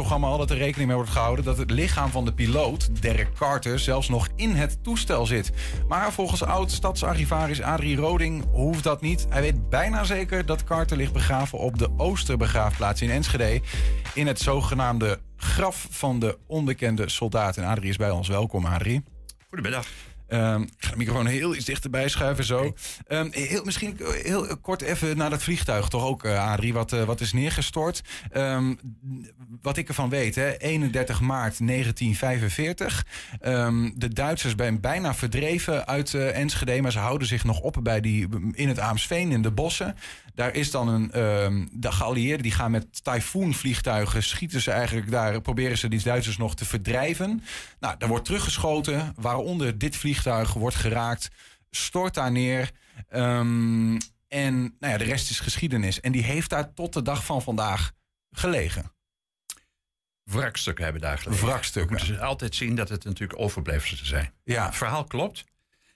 programma altijd er rekening mee wordt gehouden dat het lichaam van de piloot, Derek Carter, zelfs nog in het toestel zit. Maar volgens oud-stadsarchivaris Adrie Roding hoeft dat niet. Hij weet bijna zeker dat Carter ligt begraven op de Oosterbegraafplaats in Enschede. In het zogenaamde graf van de onbekende soldaat. En Adrie is bij ons. Welkom, Adrie. Goedemiddag. Um, ik ga de microfoon heel iets dichterbij schuiven zo. Um, heel, misschien heel kort even naar dat vliegtuig toch ook, uh, Adrie, wat, uh, wat is neergestort. Um, wat ik ervan weet, hè, 31 maart 1945. de Duitsers zijn bijna verdreven uit uh, Enschede, maar ze houden zich nog op bij die, in het Aamsveen, in de bossen. Daar is dan een. Um, de geallieerden die gaan met tyfoonvliegtuigen. schieten ze eigenlijk daar. proberen ze die Duitsers nog te verdrijven. Nou, daar wordt teruggeschoten. Waaronder dit vliegtuig wordt geraakt. Stort daar neer. Um, en nou ja, de rest is geschiedenis. En die heeft daar tot de dag van vandaag gelegen. Wrakstukken hebben daar gelegen. Wrakstukken. Moeten altijd zien dat het natuurlijk overblijfselen zijn. Ja. Het verhaal klopt. Het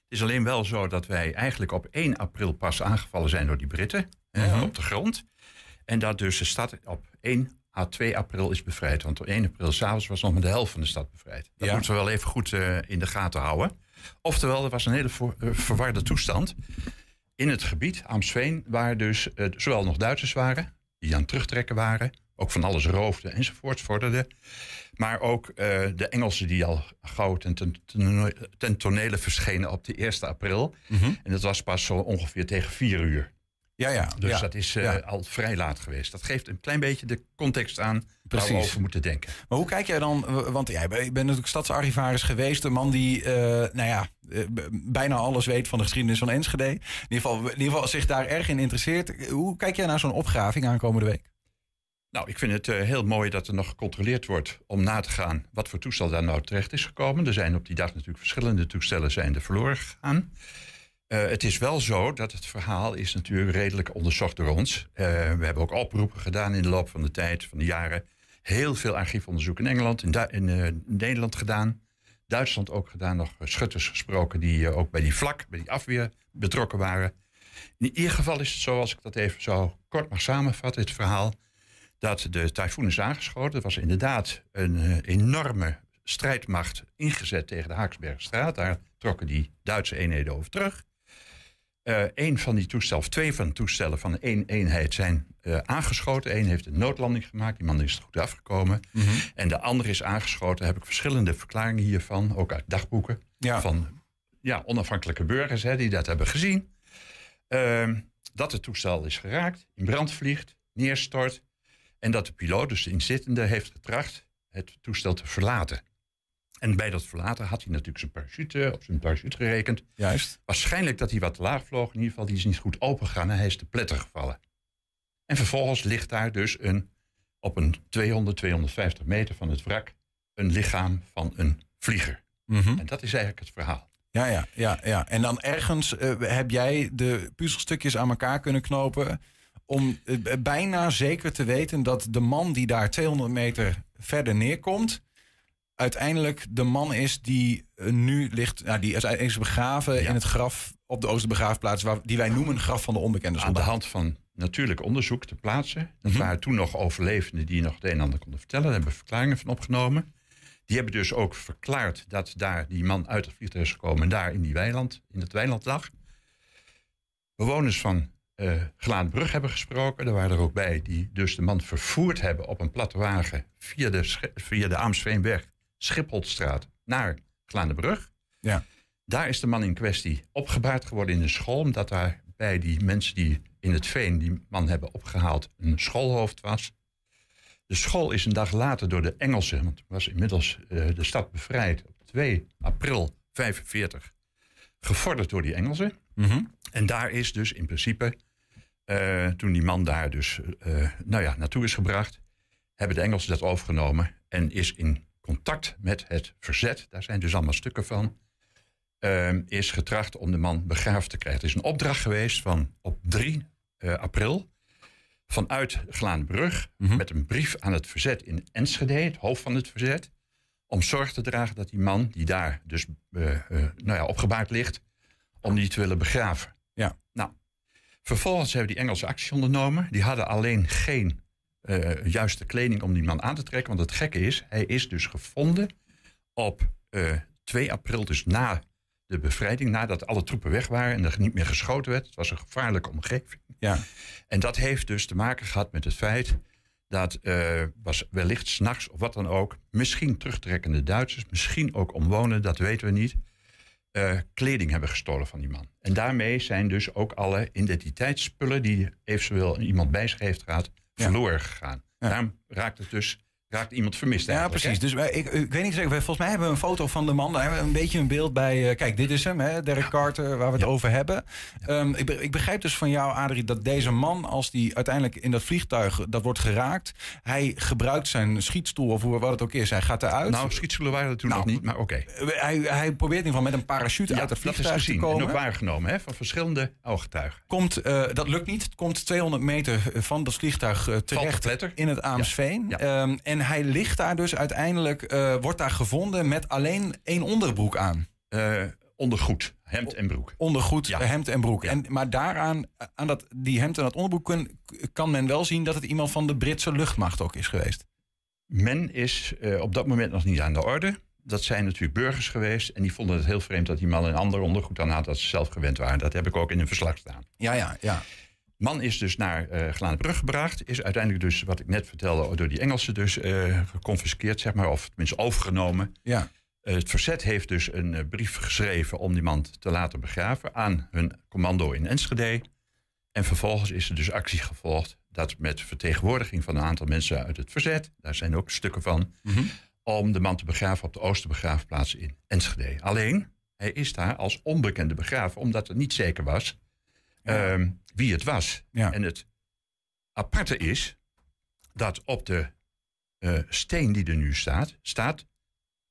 is alleen wel zo dat wij eigenlijk op 1 april pas aangevallen zijn door die Britten mm op de grond. En dat dus de stad op 1 à 2 april is bevrijd. Want op 1 april s'avonds was nog maar de helft van de stad bevrijd. Dat moeten we wel even goed uh, in de gaten houden. Oftewel, er was een hele voor, uh, verwarde toestand. In het gebied, Amsveen, waar dus uh, zowel nog Duitsers waren... die aan het terugtrekken waren, ook van alles roofden enzovoort vorderden... maar ook de Engelsen die al gauw ten, ten, ten, tonele verschenen op de 1 april. -hmm. En dat was pas zo ongeveer tegen 4 uur. Ja, ja. Dus dat is uh, al vrij laat geweest. Dat geeft een klein beetje de context aan Precies. waar we over moeten denken. Maar hoe kijk jij dan, want jij bent natuurlijk stadsarchivaris geweest. Een man die, uh, nou ja, uh, bijna alles weet van de geschiedenis van Enschede. In ieder, geval, in ieder geval zich daar erg in interesseert. Hoe kijk jij naar zo'n opgraving aankomende week? Nou, ik vind het heel mooi dat er nog gecontroleerd wordt om na te gaan wat voor toestel daar nou terecht is gekomen. Er zijn op die dag natuurlijk verschillende toestellen zijn er verloren gegaan. Uh, het is wel zo dat het verhaal is natuurlijk redelijk onderzocht door ons. Uh, we hebben ook oproepen gedaan in de loop van de tijd, van de jaren. Heel veel archiefonderzoek in Engeland, in, in uh, Nederland gedaan. Duitsland ook gedaan, nog schutters gesproken die ook bij die vlak, bij die afweer betrokken waren. In ieder geval is het zo, als ik dat even zo kort mag samenvatten, het verhaal, dat de tyfoon is aangeschoten. Er was inderdaad een enorme strijdmacht ingezet tegen de Haaksbergstraat. Daar trokken die Duitse eenheden over terug. Een van die toestellen, of twee van de toestellen van één eenheid zijn uh, aangeschoten. Eén heeft een noodlanding gemaakt, die man is er goed afgekomen. Mm -hmm. En de andere is aangeschoten. Daar heb ik verschillende verklaringen hiervan, ook uit dagboeken. Ja. Van ja, onafhankelijke burgers hè, die dat hebben gezien. Uh, dat het toestel is geraakt, in brand vliegt, neerstort. En dat de piloot, dus de inzittende, heeft getracht het toestel te verlaten. En bij dat verlaten had hij natuurlijk zijn parachute op zijn parachute gerekend. Juist. Waarschijnlijk dat hij wat te laag vloog. In ieder geval, die is niet goed open gegaan en hij is te pletter gevallen. En vervolgens ligt daar dus een, op een 200, 250 meter van het wrak een lichaam van een vlieger. Mm -hmm. En dat is eigenlijk het verhaal. Ja, ja, ja, ja. En dan ergens uh, heb jij de puzzelstukjes aan elkaar kunnen knopen. om uh, bijna zeker te weten dat de man die daar 200 meter verder neerkomt uiteindelijk de man is die uh, nu ligt, nou, die is begraven ja. in het graf op de Oosterbegraafplaats, waar, die wij noemen graf van de onbekende soldaat. Aan de hand van natuurlijk onderzoek te plaatsen. Mm -hmm. waren toen nog overlevenden die nog het een en ander konden vertellen. Daar hebben we verklaringen van opgenomen. Die hebben dus ook verklaard dat daar die man uit het vliegtuig is gekomen en daar in die weiland, in het weiland lag. Bewoners van uh, Glaanbrug hebben gesproken. Daar waren er ook bij die dus de man vervoerd hebben op een platte wagen via de, via de Aamsveenberg Schipholstraat naar Glaandebrug. Ja. Daar is de man in kwestie opgebaard geworden in een school, omdat daar bij die mensen die in het veen die man hebben opgehaald een schoolhoofd was. De school is een dag later door de Engelsen, want was inmiddels uh, de stad bevrijd op 2 april 45, gevorderd door die Engelsen. Mm -hmm. En daar is dus in principe, uh, toen die man daar dus uh, nou ja, naartoe is gebracht, hebben de Engelsen dat overgenomen en is in contact met het verzet, daar zijn dus allemaal stukken van, uh, is getracht om de man begraafd te krijgen. Het is een opdracht geweest van op 3 uh, april vanuit Glaanbrug mm -hmm. met een brief aan het verzet in Enschede, het hoofd van het verzet, om zorg te dragen dat die man die daar dus uh, nou ja, opgebaard ligt, om die te willen begraven. Ja. Nou, vervolgens hebben die Engelse actie ondernomen. Die hadden alleen geen eh, juiste kleding om die man aan te trekken. Want het gekke is, hij is dus gevonden op eh, 2 april, dus na de bevrijding, nadat alle troepen weg waren en er niet meer geschoten werd. Het was een gevaarlijke omgeving. Ja. En dat heeft dus te maken gehad met het feit dat eh, was wellicht s'nachts of wat dan ook, misschien terugtrekkende Duitsers, misschien ook omwonenden, dat weten we niet, kleding hebben gestolen van die man. En daarmee zijn dus ook alle identiteitsspullen die eventueel iemand bij zich heeft gehad. Verloren gegaan. Daarom raakt het dus raakt iemand vermist Ja, precies. hè? Dus wij- ik, ik weet niet zeker. Volgens mij hebben we een foto van de man. Daar hebben we een beetje een beeld bij. eh, kijk, dit is hem, hè, Derek Carter, waar we het Ja. over hebben. Ehm, ik, ik begrijp dus van jou, Adrie, dat deze man, als die uiteindelijk in dat vliegtuig dat wordt geraakt, hij gebruikt zijn schietstoel of hoe, wat het ook is. Hij gaat eruit. Nou, schietschoenen waren er toen Nou, nog niet, maar oké. Eh, hij, hij probeert in ieder geval met een parachute uit het vliegtuig te gezien en komen. ook waargenomen hè, van verschillende ooggetuigen. Komt, eh, dat lukt niet. Het komt 200 meter van dat vliegtuig eh, terecht in het Aamsveen. Ehm, en hij ligt daar dus uiteindelijk, eh, wordt daar gevonden met alleen één onderbroek aan. Eh, ondergoed, hemd en broek. Ondergoed, Ja. hemd en broek. Ja. En, maar daaraan, aan dat, die hemd en dat onderbroek, kun- kan men wel zien dat het iemand van de Britse luchtmacht ook is geweest. Men is eh, op dat moment nog niet aan de orde. Dat zijn natuurlijk burgers geweest. En die vonden het heel vreemd dat die man een ander ondergoed aan had dat ze zelf gewend waren. Dat heb ik ook in een verslag staan. Ja, ja, ja. Man is dus naar eh Glaanbrug gebracht. Is uiteindelijk dus, wat ik net vertelde, door die Engelsen dus eh geconfiskeerd, zeg maar. Of tenminste overgenomen. ja. Eh, het verzet heeft dus een brief geschreven om die man te laten begraven aan hun commando in Enschede. En vervolgens is er dus actie gevolgd dat met vertegenwoordiging van een aantal mensen uit het verzet, daar zijn ook stukken van, Mhm. om de man te begraven op de Oosterbegraafplaats in Enschede. Alleen, hij is daar als onbekende begraven, omdat het niet zeker was Ja. ehm, wie het was. Ja. En het aparte is dat op de eh, steen die er nu staat, staat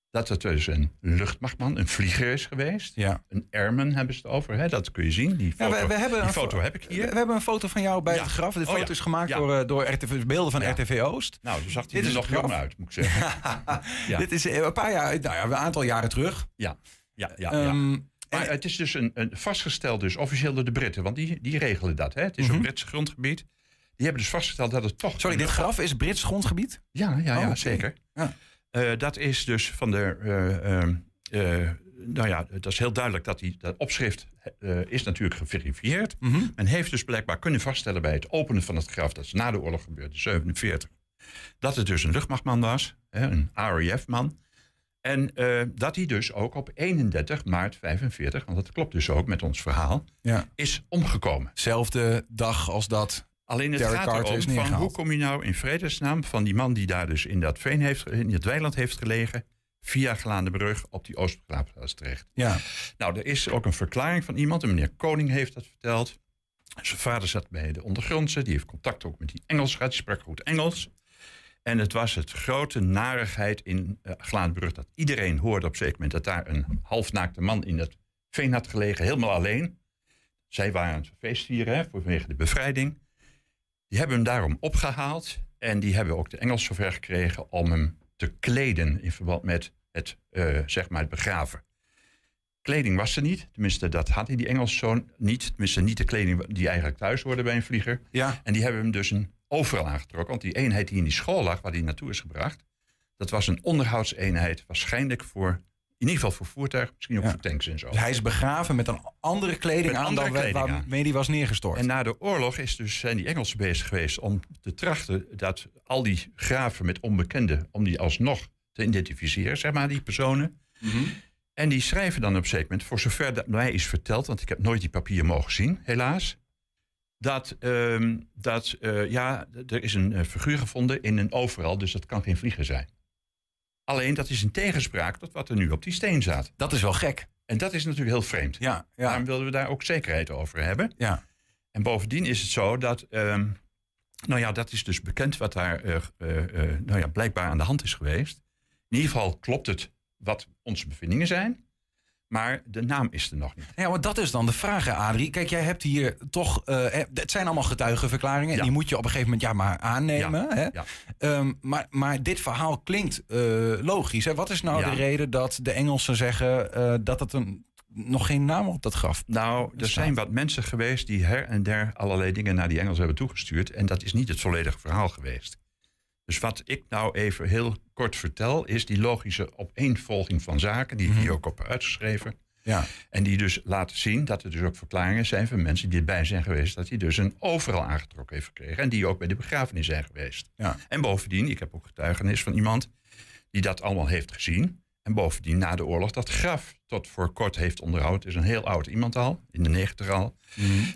dat het dus een luchtmachtman, een vlieger is geweest. ja. Een airman hebben ze het over, hè? dat kun je zien. Die Ja, foto, we, we hebben die foto fo- heb ik hier. We hebben een foto van jou bij Ja. het graf. De Oh, foto ja. is gemaakt Ja. door, eh, door RTV, beelden van Ja. RTV Oost. Nou, dan zag hij er is nog jong uit, moet ik zeggen. Ja. Dit is eh, een paar jaar, nou ja, een aantal jaren terug. Ja, ja, ja. ja. Maar en- het is dus een, een vastgesteld, dus officieel door de Britten, want die, die regelen dat. Hè? Het is een Brits grondgebied. Die hebben dus vastgesteld dat het toch. sorry, dit graf is Brits grondgebied? Ja, ja, Oh, ja oké. zeker. Ja. Eh, dat is dus van de. eh, ehm, eh, nou ja, dat is heel duidelijk dat die, dat opschrift is natuurlijk geverifieerd. Mhm. Men heeft dus blijkbaar kunnen vaststellen bij het openen van het graf, dat is na de oorlog gebeurd, in 47, dat het dus een luchtmachtman was, hè, een RAF-man. En eh, dat hij dus ook op 31 maart 45, want dat klopt dus ook met ons verhaal, Ja. is omgekomen. Zelfde dag als dat. Alleen het Derek gaat erom van hoe kom je nou in vredesnaam van die man die daar dus in dat veen heeft, in het weiland heeft gelegen, via Glaandenbrug op die Oostbegraafplaats terecht. Ja. Nou, er is ook een verklaring van iemand, en meneer Koning heeft dat verteld. Zijn vader zat bij de ondergrondse, die heeft contact ook met die Engels gehad, die sprak goed Engels. En het was het grote narigheid in uh, dat iedereen hoorde op een zeker moment dat daar een halfnaakte man in het veen had gelegen, helemaal alleen. Zij waren aan het feestvieren hè, vanwege de bevrijding. Die hebben hem daarom opgehaald. En die hebben ook de Engels zover gekregen om hem te kleden in verband met het, uh, zeg maar het begraven. Kleding was er niet. Tenminste, dat had hij die Engels zo niet. Tenminste, niet de kleding die eigenlijk thuis hoorde bij een vlieger. Ja. En die hebben hem dus een overal aangetrokken. Want die eenheid die in die school lag, waar hij naartoe is gebracht... dat was een onderhoudseenheid, waarschijnlijk voor... in ieder geval voor voertuig, misschien ook Ja. voor tanks en zo. Dus hij is begraven met een andere kleding aan andere dan kleding waarmee die was neergestort. En na de oorlog is dus, zijn die Engelsen bezig geweest om te trachten dat al die graven met onbekenden, om die alsnog te identificeren, zeg maar, die personen. Mhm. En die schrijven dan op een zeker moment, voor zover dat mij is verteld, want ik heb nooit die papieren mogen zien, helaas. Dat, ehm, dat eh, ja, er is een eh, figuur gevonden in een overal, dus dat kan geen vlieger zijn. Alleen dat is in tegenspraak tot wat er nu op die steen staat. Dat is wel gek. En dat is natuurlijk heel vreemd. Ja, ja, Daarom wilden we daar ook zekerheid over hebben. ja. En bovendien is het zo dat, ehm, nou ja, dat is dus bekend wat daar eh, nou ja, blijkbaar aan de hand is geweest. In ieder geval klopt het wat onze bevindingen zijn, maar de naam is er nog niet. Ja, maar dat is dan de vraag, hè, Adrie. Kijk, jij hebt hier toch... eh, hè, het zijn allemaal getuigenverklaringen. En Ja. die moet je op een gegeven moment ja maar aannemen. Hè? ja. Ehm, maar, maar dit verhaal klinkt eh, logisch. Hè? Wat is nou de reden dat de Engelsen zeggen... eh, dat het een, nog geen naam op dat graf Nou, er staat. zijn wat mensen geweest die her en der allerlei dingen naar die Engels hebben toegestuurd. En dat is niet het volledige verhaal geweest. Dus wat ik nou even heel kort vertel, is die logische opeenvolging van zaken, die ik hier ook op uitgeschreven. Ja. En die dus laten zien dat er dus ook verklaringen zijn van mensen die erbij zijn geweest, dat hij dus een overal aangetrokken heeft gekregen. En die ook bij de begrafenis zijn geweest. Ja. En bovendien, ik heb ook getuigenis van iemand die dat allemaal heeft gezien. En bovendien na de oorlog dat graf tot voor kort heeft onderhouden. Het is een heel oud iemand al, in de negentig al.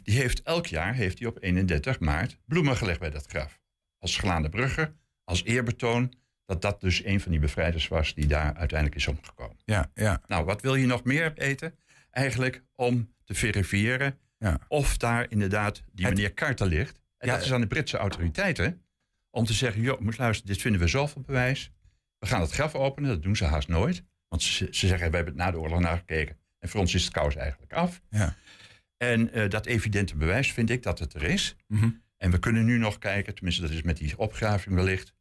Die heeft elk jaar heeft hij op 31 maart bloemen gelegd bij dat graf. Als Glaande Brugge, als eerbetoon dat dat dus een van die bevrijders was die daar uiteindelijk is omgekomen. Ja, ja, Nou, wat wil je nog meer weten? Eigenlijk om te verifiëren ja. of daar inderdaad die Het- meneer Carter ligt. En Ja, dat is aan de Britse autoriteiten om te zeggen: joh, moet luisteren, dit vinden we zoveel bewijs. We gaan het graf openen, dat doen ze haast nooit. Want ze, ze zeggen: we hebben het na de oorlog nagekeken. En voor ons is het kous eigenlijk af. Ja. En eh, dat evidente bewijs vind ik dat het er is. Mhm. En we kunnen nu nog kijken, tenminste dat is met die opgraving wellicht,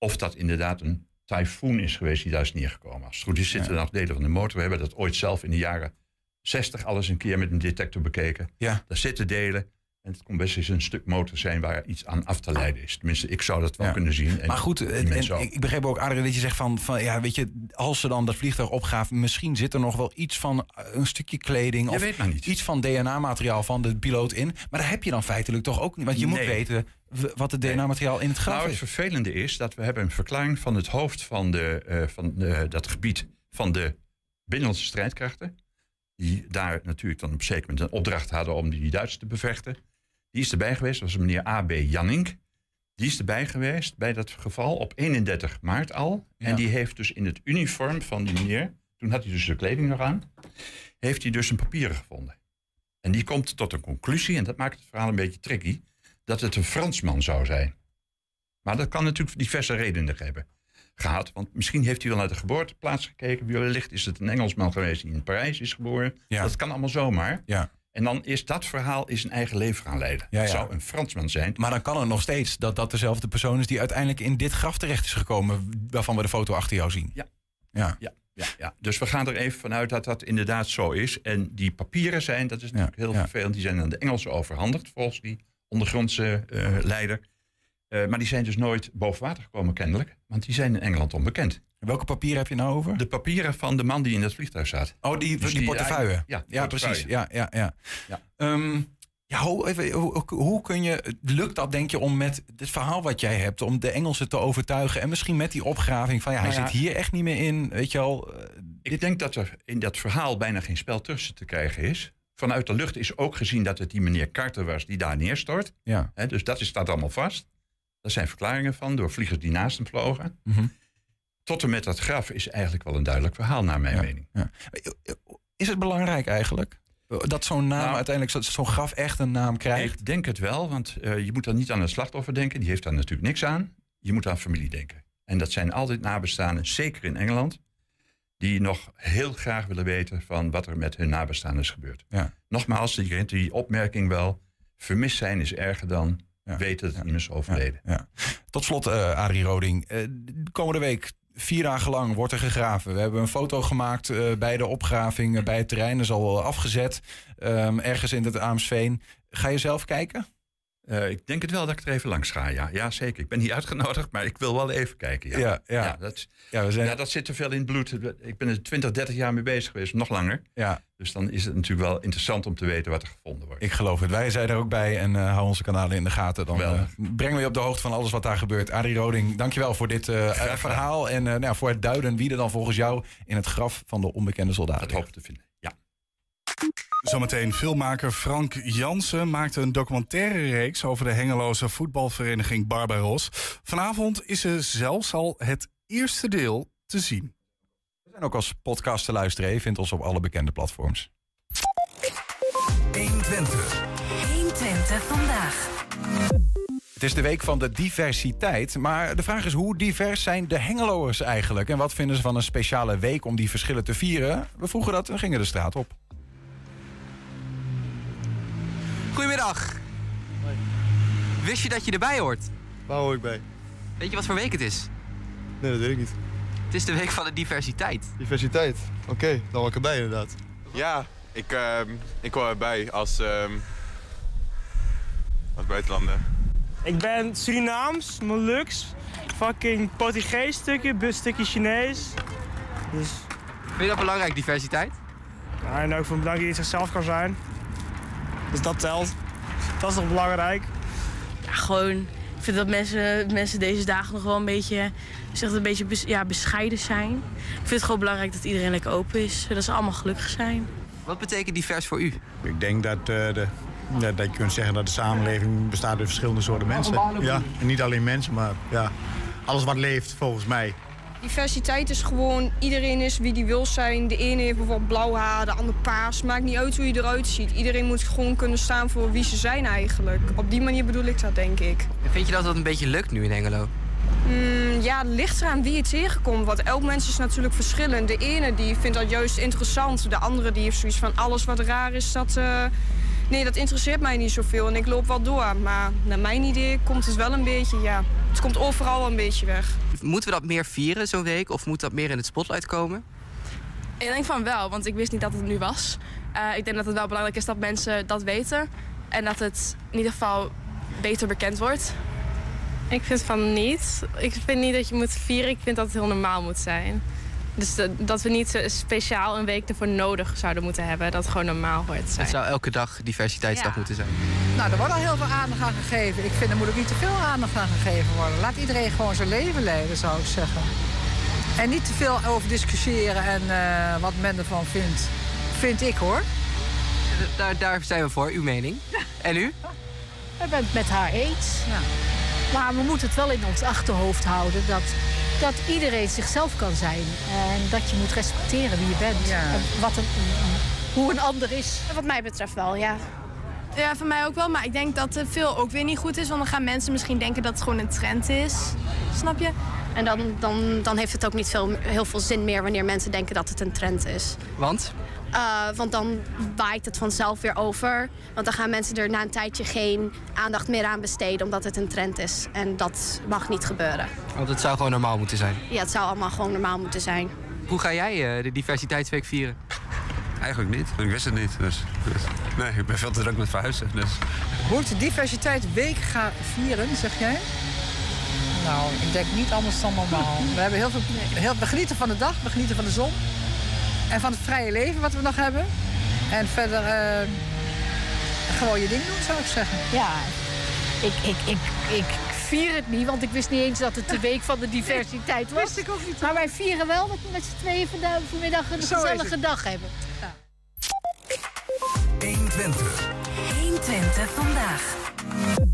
of dat inderdaad een tyfoon is geweest die daar is neergekomen. Als het goed is zitten er nog delen van de motor. We hebben dat ooit zelf in de jaren 60 alles een keer met een detector bekeken. Ja. Daar zitten delen. En het kon best eens een stuk motor zijn waar iets aan af te leiden is. Tenminste, ik zou dat wel Ja. kunnen zien. En Maar goed, en, ik begreep ook, Adrien, dat je zegt van, van, ja, weet je, als ze dan dat vliegtuig opgaven, misschien zit er nog wel iets van eh, een stukje kleding Je of iets van DNA-materiaal van de piloot in. Maar daar heb je dan feitelijk toch ook niet, want je moet weten wat het DNA-materiaal in het graf Nou, het is. vervelende is dat we hebben een verklaring van het hoofd van, de, eh, van de- dat gebied van de binnenlandse strijdkrachten. Die daar natuurlijk dan op een zeker moment een opdracht hadden om die Duitsers te bevechten. Die is erbij geweest, dat was meneer A.B. Janning. Die is erbij geweest bij dat geval op 31 maart al. Ja. En die heeft dus in het uniform van die meneer, toen had hij dus de kleding nog aan, heeft hij dus een papieren gevonden. En die komt tot een conclusie, en dat maakt het verhaal een beetje tricky, dat het een Fransman zou zijn. Maar dat kan natuurlijk diverse redenen hebben gehad. Want misschien heeft hij wel naar de geboorteplaats gekeken. Wellicht is het een Engelsman geweest die in Parijs is geboren. Ja. Dat kan allemaal zomaar. Ja. En dan is dat verhaal is een eigen leven gaan leiden. Ja, Het zou een Fransman zijn. Maar dan kan het nog steeds dat dat dezelfde persoon is die uiteindelijk in dit graf terecht is gekomen, waarvan we de foto achter jou zien. Ja. Ja. Ja, ja, ja. Dus we gaan er even vanuit dat dat inderdaad zo is. En die papieren zijn, dat is natuurlijk heel vervelend, die zijn aan de Engelsen overhandigd volgens die ondergrondse eh, leider. Eh, maar die zijn dus nooit boven water gekomen kennelijk, want die zijn in Engeland onbekend. Welke papieren heb je nou over? De papieren van de man die in dat vliegtuig zat. oh, die, Dus die, die- portefeuille. ja, ja, portefeuille. precies. Ja, ja, ja. Ja. Ehm, ja, hoe, even, hoe, hoe kun je, lukt dat denk je om met het verhaal wat jij hebt, om de Engelsen te overtuigen en misschien met die opgraving van ja, hij Nou ja. zit hier echt niet meer in, weet je wel. eh, Ik denk dat er in dat verhaal bijna geen spel tussen te krijgen is. Vanuit de lucht is ook gezien dat het die meneer Carter was die daar neerstort. Ja. Dus dat is, staat allemaal vast. Daar zijn verklaringen van door vliegers die naast hem vlogen. Mhm. Tot en met dat graf is eigenlijk wel een duidelijk verhaal, naar mijn Ja. mening. Is het belangrijk eigenlijk? Dat zo'n naam Nou, uiteindelijk, zo- zo'n graf echt een naam krijgt? Ik denk het wel, want eh, je moet dan niet aan het slachtoffer denken. Die heeft daar natuurlijk niks aan. Je moet aan familie denken. En dat zijn altijd nabestaanden, zeker in Engeland. Die nog heel graag willen weten van wat er met hun nabestaanden is gebeurd. Ja. Nogmaals, je kent die opmerking wel. Vermist zijn is erger dan Weten dat iemand is overleden. Ja. Tot slot, eh Adrie Roding. Eh, de komende week, vier dagen lang, wordt er gegraven. We hebben een foto gemaakt eh, bij de opgraving, bij het terrein. Dat is al afgezet, ehm, ergens in het Aamsveen. Ga je zelf kijken? Eh, ik denk het wel dat ik er even langs ga, ja. Ja, zeker. Ik ben niet uitgenodigd, maar ik wil wel even kijken. Ja, Ja, ja. Ja, dat, Ja, we zijn, ja, dat zit te veel in het bloed. Ik ben er 20, 30 jaar mee bezig geweest, nog langer. ja, Dus dan is het natuurlijk wel interessant om te weten wat er gevonden wordt. ik geloof het. Wij zijn er ook bij en eh hou onze kanalen in de gaten. Dan eh, Geweldig. brengen we je op de hoogte van alles wat daar gebeurt. Adrie Roding, dankjewel voor dit eh, verhaal. En eh, nou, voor het duiden wie er dan volgens jou in het graf van de onbekende soldaten dat hoop te vinden. Ja. Zometeen filmmaker Frank Jansen maakte een documentaire reeks over de Hengeloze voetbalvereniging Barbaros. Vanavond is er zelfs al het eerste deel te zien. We zijn ook als podcast te luisteren. Je vindt ons op alle bekende platforms. 120. 120 vandaag. Het is de week van de diversiteit. Maar de vraag is hoe divers zijn de Hengeloers eigenlijk? En wat vinden ze van een speciale week om die verschillen te vieren? We vroegen dat en gingen de straat op. Goedemiddag. Wist je dat je erbij hoort? Waar hoor ik bij? Weet je wat voor week het is? Nee, dat weet ik niet. Het is de week van de diversiteit. Diversiteit. Oké, dan hoor ik erbij inderdaad. Ja, ik, ehm, ik hoor erbij als, ehm als buitenlander. Ik ben Surinaams, Molux, fucking Portugees stukje, bus stukje Chinees. Dus, Vind je dat belangrijk, diversiteit? ja, en ook voor bedankt dat je zichzelf kan zijn. Dus dat telt. Dat is toch belangrijk? Ja, gewoon. Ik vind dat mensen, mensen deze dagen nog wel een beetje, zeg, een beetje bes- ja, bescheiden zijn. Ik vind het gewoon belangrijk dat iedereen lekker open is, zodat ze allemaal gelukkig zijn. Wat betekent divers voor u? Ik denk dat, eh, de, ja, dat je kunt zeggen dat de samenleving bestaat uit verschillende soorten mensen. Ja, en niet alleen mensen, maar ja, alles wat leeft volgens mij. Diversiteit is gewoon iedereen is wie die wil zijn. De ene heeft bijvoorbeeld blauw haar, de ander paars. Maakt niet uit hoe je eruit ziet. Iedereen moet gewoon kunnen staan voor wie ze zijn eigenlijk. Op die manier bedoel ik dat, denk ik. En Vind je dat dat een beetje lukt nu in Hengelo? Mm, ja, het ligt eraan wie het tegenkomt. Want elk mens is natuurlijk verschillend. De ene die vindt dat juist interessant. De andere die heeft zoiets van alles wat raar is, dat... eh, Nee, dat interesseert mij niet zoveel en ik loop wel door. Maar naar mijn idee komt het wel een beetje, ja... Het komt overal wel een beetje weg. Moeten we dat meer vieren zo'n week? Of moet dat meer in het spotlight komen? Ik denk van wel, want ik wist niet dat het nu was. Eh, ik denk dat het wel belangrijk is dat mensen dat weten. En dat het in ieder geval beter bekend wordt. Ik vind van niet. Ik vind niet dat je moet vieren. Ik vind dat het heel normaal moet zijn. Dus de- dat we niet speciaal een week ervoor nodig zouden moeten hebben. Dat het gewoon normaal hoort te zijn. Het zou elke dag diversiteitsdag Ja. moeten zijn. Nou, er wordt al heel veel aandacht aan gegeven. Ik vind er moet ook niet te veel aandacht aan gegeven worden. Laat iedereen gewoon zijn leven leiden, zou ik zeggen. En niet te veel over discussiëren en eh, wat men ervan vindt. Vind ik hoor. Daar, daar zijn we voor, uw mening. En u? Ik ben het met haar eens. Maar we moeten het wel in ons achterhoofd houden dat, dat iedereen zichzelf kan zijn. En dat je moet respecteren wie je bent. En wat een, hoe een ander is. Wat mij betreft wel, ja. Ja, voor mij ook wel. Maar ik denk dat veel ook weer niet goed is. Want dan gaan mensen misschien denken dat het gewoon een trend is. Snap je? En dan, dan, dan heeft het ook niet veel, heel veel zin meer wanneer mensen denken dat het een trend is. Want? Uh, want dan waait het vanzelf weer over. Want dan gaan mensen er na een tijdje geen aandacht meer aan besteden omdat het een trend is. En dat mag niet gebeuren. Want het zou gewoon normaal moeten zijn. Ja, het zou allemaal gewoon normaal moeten zijn. Hoe ga jij eh, de diversiteitsweek vieren? Eigenlijk niet, want ik wist het niet. Dus, dus- nee, ik ben veel te druk met verhuizen. Dus. Hoe ik de diversiteit week ga vieren, zeg jij? Nou, ik denk niet anders dan normaal. We, hebben heel veel, heel, we genieten van de dag, we genieten van de zon. En van het vrije leven wat we nog hebben. En verder eh, gewoon je ding doen, zou ik zeggen. Ja, ik, ik, ik, ik vier het niet, want ik wist niet eens dat het de week van de diversiteit was. wist ik ook niet. Maar wij vieren wel dat we met z'n tweeën vandaag, vanmiddag een Zo gezellige dag hebben. 120. 120 vandaag.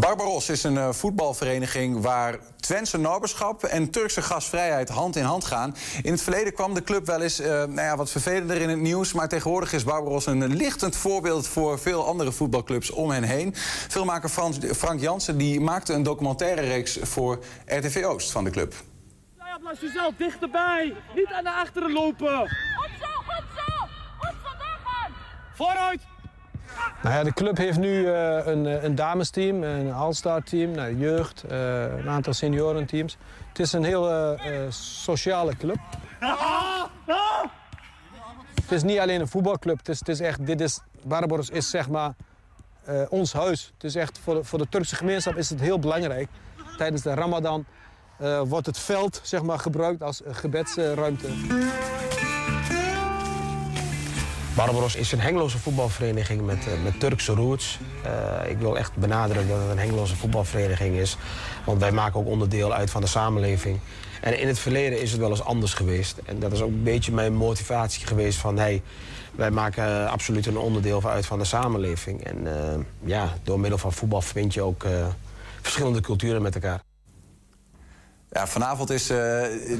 Barbaros is een eh, voetbalvereniging waar Twentse naberschap en Turkse gasvrijheid hand in hand gaan. In het verleden kwam de club wel eens eh, nou ja, wat vervelender in het nieuws. Maar tegenwoordig is Barbaros een lichtend voorbeeld voor veel andere voetbalclubs om hen heen. Filmmaker Frans, Frank Jansen die maakte een documentaire reeks voor RTV Oost van de club. Ja, blijf jezelf dichterbij. Niet aan de achteren lopen. Goed zo, goed zo! Goed zo doorgaan! Vooruit! Nou ja, de club heeft nu eh, een, eh, een damesteam, een all-star team, nou, jeugd, eh, een aantal seniorenteams. Het is een heel sociale club. Het is niet alleen een voetbalclub, het is, het is echt, dit is, Barbaros is zeg maar ons huis. Het is echt, voor de, voor de Turkse gemeenschap is het heel belangrijk. Tijdens de ramadan wordt het veld zeg maar, gebruikt als gebedsruimte. Barbaros is een Hengeloze voetbalvereniging met, eh, met Turkse roots. Eh, ik wil echt benadrukken dat het een Hengeloze voetbalvereniging is. Want wij maken ook onderdeel uit van de samenleving. En in het verleden is het wel eens anders geweest. En dat is ook een beetje mijn motivatie geweest van... Hey, wij maken absoluut een onderdeel uit van de samenleving. En eh, ja, door middel van voetbal verbind je ook verschillende culturen met elkaar. Ja, vanavond is eh,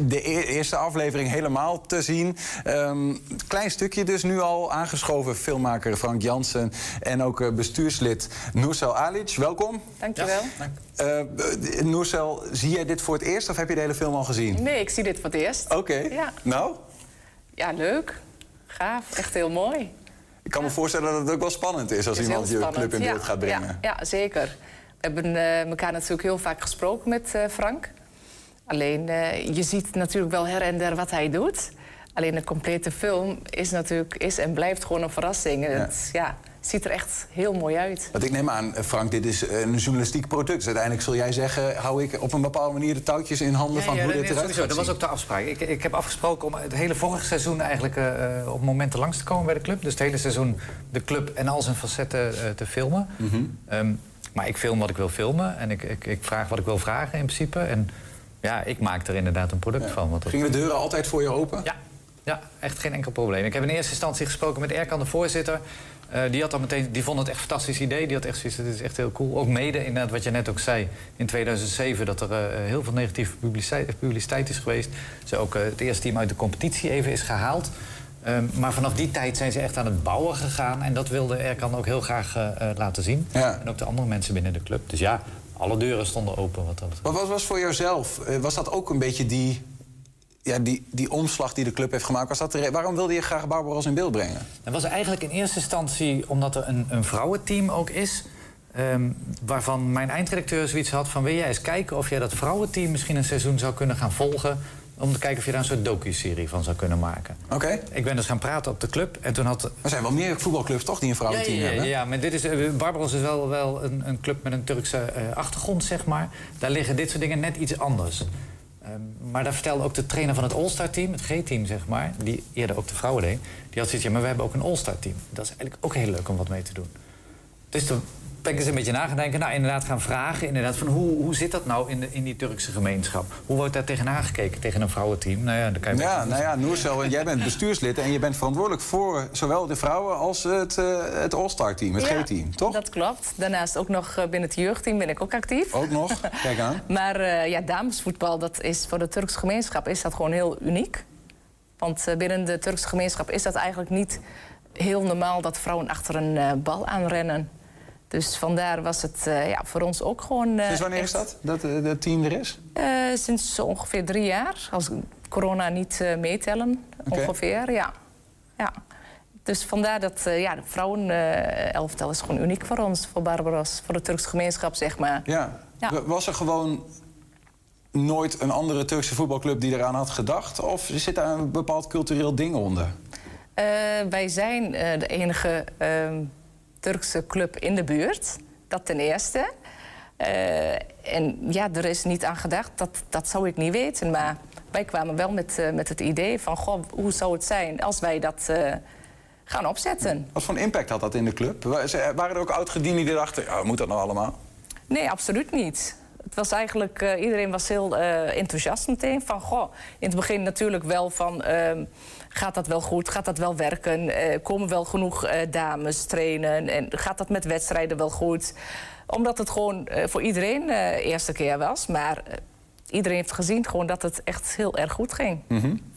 de e- eerste aflevering helemaal te zien. Ehm, klein stukje dus nu al aangeschoven filmmaker Frank Jansen... en ook eh, bestuurslid Noursel Alic. Welkom. Dankjewel. Eh Noursel, zie jij dit voor het eerst of heb je de hele film al gezien? Nee, ik zie dit voor het eerst. Oké. Ja. Nou, Ja, leuk. Gaaf. Echt heel mooi. ik kan me voorstellen dat het ook wel spannend is... als is iemand je club in beeld Ja, gaat brengen. Ja, ja zeker. We hebben eh, elkaar natuurlijk heel vaak gesproken met Frank. Alleen, eh, je ziet natuurlijk wel her en der wat hij doet. Alleen de complete film is natuurlijk is en blijft gewoon een verrassing. En Het, ja, ziet er echt heel mooi uit. Want ik neem aan, Frank, dit is een journalistiek product. Dus uiteindelijk zul jij zeggen, hou ik op een bepaalde manier de touwtjes in handen van hoe dit eruit sowieso. gaat Dat was ook de afspraak. Ik, ik heb afgesproken om het hele vorige seizoen eigenlijk eh, eh, op momenten langs te komen bij de club. Dus het hele seizoen de club en al zijn facetten eh, te filmen. Mhm. Ehm, maar ik film wat ik wil filmen en ik, ik, ik vraag wat ik wil vragen in principe. En ja, ik maak er inderdaad een product van. Want dat- Gingen de deuren altijd voor je open? Ja. Ja, echt geen enkel probleem. Ik heb in eerste instantie gesproken met Erkan, de voorzitter. Eh, die, had al meteen, die vond het echt een fantastisch idee. Die had echt zoiets, dit is echt heel cool. Ook mede, inderdaad, wat je net ook zei, in 2007... dat er eh, heel veel negatieve publiciteit, publiciteit is geweest. Ze ook eh, het eerste team uit de competitie even is gehaald. Ehm, maar vanaf die tijd zijn ze echt aan het bouwen gegaan. En dat wilde Erkan ook heel graag laten zien. En ook de andere mensen binnen de club. Dus ja, alle deuren stonden open. Wat dat betreft. Maar wat was voor jouzelf? eh, Was dat ook een beetje die, ja, die, die omslag die de club heeft gemaakt? Was dat de waarom wilde je graag Barbaros in beeld brengen? Dat was eigenlijk in eerste instantie omdat er een, een vrouwenteam ook is. ehm, waarvan mijn eindredacteur zoiets had van... wil jij eens kijken of jij dat vrouwenteam misschien een seizoen zou kunnen gaan volgen... om te kijken of je daar een soort docu-serie van zou kunnen maken. Oké. Ik ben dus gaan praten op de club en toen had... Er zijn wel meer voetbalclubs toch die een vrouwenteam ja, ja, ja, hebben? Ja, maar dit is, eh, Barbaros is wel, wel een, een club met een Turkse eh, achtergrond, zeg maar. Daar liggen dit soort dingen net iets anders. Ehm, maar daar vertelde ook de trainer van het All-Star team, het G-team zeg maar, die eerder ook de vrouwen deed, die had zoiets, ja, maar we hebben ook een All-Star team. Dat is eigenlijk ook heel leuk om wat mee te doen. Dus toen ben ik eens een beetje na gaan denken, nou inderdaad gaan vragen, inderdaad, van hoe, hoe zit dat nou in, de, in die Turkse gemeenschap? Hoe wordt daar tegenaan gekeken tegen een vrouwenteam? Nou ja, dan kan je Ja, nou ja, Noersel, jij bent bestuurslid en je bent verantwoordelijk voor zowel de vrouwen als het, eh, het All-Star team, het Ja, G-team, toch? Dat klopt. Daarnaast ook nog eh, binnen het jeugdteam ben ik ook actief. Ook nog, kijk aan. Maar eh, ja, damesvoetbal, dat is voor de Turkse gemeenschap is dat gewoon heel uniek. Want eh, binnen de Turkse gemeenschap is dat eigenlijk niet heel normaal dat vrouwen achter een bal aanrennen. Dus vandaar was het eh, ja, voor ons ook gewoon. eh, Sinds wanneer echt, is dat, dat eh, het team er is? eh, sinds ongeveer drie jaar, als corona niet eh, meetellen, ongeveer, ja. ja. Dus vandaar dat eh, ja, de vrouwen-elftal is gewoon uniek voor ons, voor Barbaros, voor de Turkse gemeenschap, zeg maar. Ja. Ja. Was er gewoon nooit een andere Turkse voetbalclub die eraan had gedacht? Of zit daar een bepaald cultureel ding onder? Eh, wij zijn eh, de enige ehm, Turkse club in de buurt. Dat ten eerste. Eh, en ja, er is niet aan gedacht. Dat, dat zou ik niet weten. Maar wij kwamen wel met, eh, met het idee van... Goh, hoe zou het zijn als wij dat eh, gaan opzetten? Wat voor impact had dat in de club? Waren er ook oud-gedienden die dachten, ja, moet dat nou allemaal? Nee, absoluut niet. Het was eigenlijk, iedereen was heel enthousiast meteen. Van, goh, in het begin natuurlijk wel van, ehm, gaat dat wel goed? Gaat dat wel werken? Eh, komen wel genoeg eh, dames trainen? En gaat dat met wedstrijden wel goed? Omdat het gewoon eh, voor iedereen de eerste keer was. Maar iedereen heeft gezien gewoon dat het echt heel erg goed ging.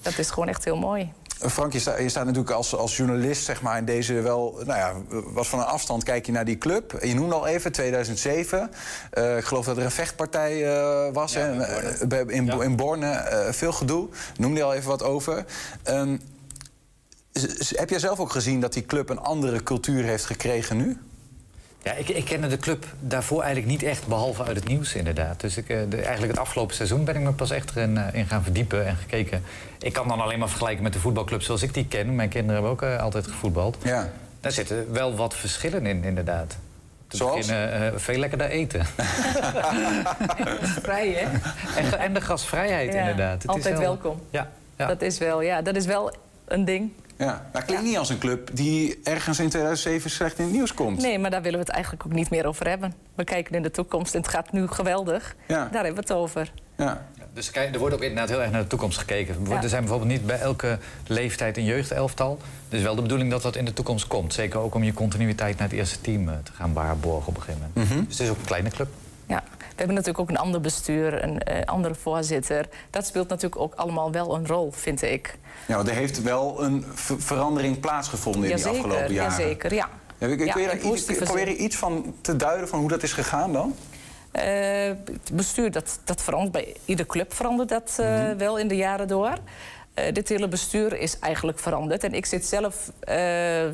Dat is gewoon echt heel mooi. Eh, Frank, je, sta- je staat natuurlijk als, als journalist zeg maar, in deze wel... Nou ja, wat van een afstand kijk je naar die club. Je noemde al even, 2007. Eh, ik geloof dat er een vechtpartij eh, was hè, eh, bij- in, in Borne. eh, veel gedoe. Noemde je al even wat over. Ehm, heb jij zelf ook gezien dat die club een andere cultuur heeft gekregen nu? Ja, ik, ik kende de club daarvoor eigenlijk niet echt, behalve uit het nieuws inderdaad. Dus ik, eh, de, eigenlijk het afgelopen seizoen ben ik me pas echt erin eh, in gaan verdiepen en gekeken. Ik kan dan alleen maar vergelijken met de voetbalclub zoals ik die ken. Mijn kinderen hebben ook eh, altijd gevoetbald. Ja. Daar zitten wel wat verschillen in, inderdaad. Te Zoals? beginnen, eh, veel lekkerder eten. Vrij, hè? en, en de gasvrijheid Ja, inderdaad. Het is altijd wel- welkom. Ja, ja. Dat is wel, ja, dat is wel een ding. Ja, dat klinkt niet als een club die ergens in 2007 slecht in het nieuws komt. Nee, maar daar willen we het eigenlijk ook niet meer over hebben. We kijken in de toekomst en het gaat nu geweldig. Ja. Daar hebben we het over. Ja. Dus kijk, er wordt ook inderdaad heel erg naar de toekomst gekeken. Er. Er zijn bijvoorbeeld niet bij elke leeftijd een jeugdelftal. Dus wel de bedoeling dat dat in de toekomst komt. Zeker ook om je continuïteit naar het eerste team eh, te gaan waarborgen op een gegeven moment. Mhm. Dus het is ook een kleine club. Ja. We hebben natuurlijk ook een ander bestuur, een eh, andere voorzitter. Dat speelt natuurlijk ook allemaal wel een rol, vind ik. Ja, er heeft wel een ver- verandering plaatsgevonden in die Jazeker, afgelopen jaren. jazeker, ja. Ja, ik, ik Ja, je daar iets, probeer je iets van te duiden van hoe dat is gegaan dan? Eh, het bestuur, dat, dat verandert. Bij iedere club verandert dat eh, Mhm. wel in de jaren door. Eh, dit hele bestuur is eigenlijk veranderd. En ik zit zelf eh,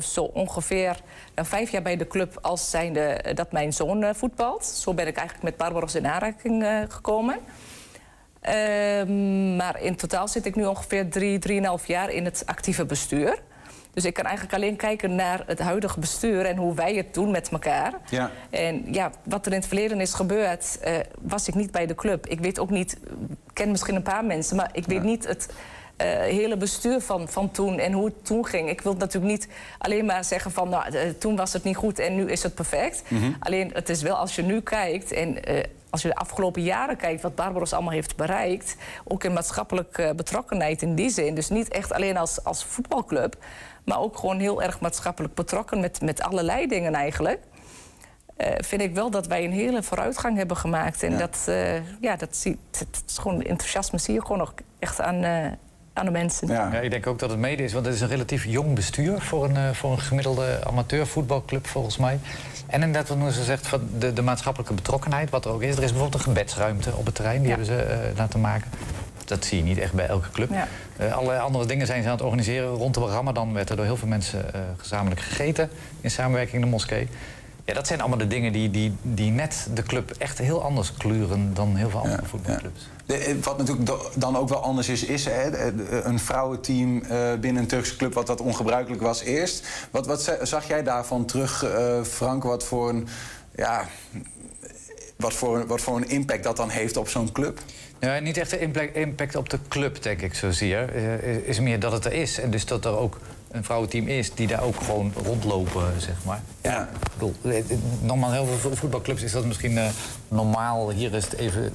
zo ongeveer nou, vijf jaar bij de club als zijnde eh, dat mijn zoon voetbalt. Zo ben ik eigenlijk met Barbaros in aanraking gekomen. Ehm, maar in totaal zit ik nu ongeveer drie, drieënhalf jaar in het actieve bestuur. Dus ik kan eigenlijk alleen kijken naar het huidige bestuur en hoe wij het doen met elkaar. Ja. En ja, wat er in het verleden is gebeurd, was ik niet bij de club. Ik weet ook niet, ik ken misschien een paar mensen, maar ik weet niet het hele bestuur van, van toen en hoe het toen ging. Ik wil natuurlijk niet alleen maar zeggen van nou, eh, toen was het niet goed en nu is het perfect. Mhm. Alleen het is wel als je nu kijkt en eh, als je de afgelopen jaren kijkt wat Barbaros allemaal heeft bereikt, ook in maatschappelijke betrokkenheid in die zin. Dus niet echt alleen als, als voetbalclub, maar ook gewoon heel erg maatschappelijk betrokken met, met allerlei dingen eigenlijk. Eh, vind ik wel dat wij een hele vooruitgang hebben gemaakt. En dat, eh, ja, dat, zie, dat is gewoon enthousiasme zie je gewoon nog echt aan, eh, aan de mensen. Ja. ik denk ook dat het mede is, want het is een relatief jong bestuur voor een, eh, voor een gemiddelde amateurvoetbalclub volgens mij. En inderdaad, wat ze zegt, van de, de maatschappelijke betrokkenheid, wat er ook is. Er is bijvoorbeeld een gebedsruimte op het terrein, die hebben ze eh, laten maken. Dat zie je niet echt bij elke club. Ja. Eh, allerlei andere dingen zijn ze aan het organiseren. Rond de Ramadan werd er door heel veel mensen eh, gezamenlijk gegeten in samenwerking in de moskee. Ja, dat zijn allemaal de dingen die, die, die net de club echt heel anders kleuren dan heel veel andere voetbalclubs. De- eh, wat natuurlijk dan ook wel anders is, is hè, de- een vrouwenteam eh, binnen een Turkse club wat wat ongebruikelijk was eerst. Wat, wat za- zag jij daarvan terug, eh, Frank? Wat voor een, ja, wat voor, wat voor een impact dat dan heeft op zo'n club? Ja, niet echt de impact, op de club, denk ik, zozeer. Eh, is meer dat het er is. En dus dat er ook een vrouwenteam is die daar ook gewoon rondlopen, zeg maar. Ja. Ik bedoel, eh, eh, normaal heel veel voetbalclubs is dat misschien eh, normaal. Hier is het even...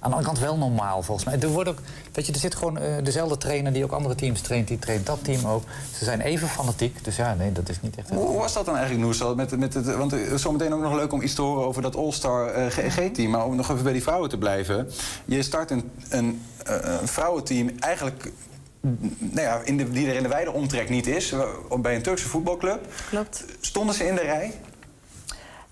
Aan de andere kant wel normaal, volgens mij. Er, wordt ook, weet je, er zit gewoon eh, dezelfde trainer die ook andere teams traint. Die traint dat team ook. Ze zijn even fanatiek. Dus ja, nee, dat is niet echt... Hoe was dat dan eigenlijk, Noesal? Met, met het, want het is zometeen ook nog leuk om iets te horen over dat All-Star eh, GG-team. Maar om nog even bij die vrouwen te blijven. Je start een, een, eh, een vrouwenteam eigenlijk... mm, Nou ja, in de, die er in de wijde omtrek niet is, eh, bij een Turkse voetbalclub. Klopt. Stonden ze in de rij?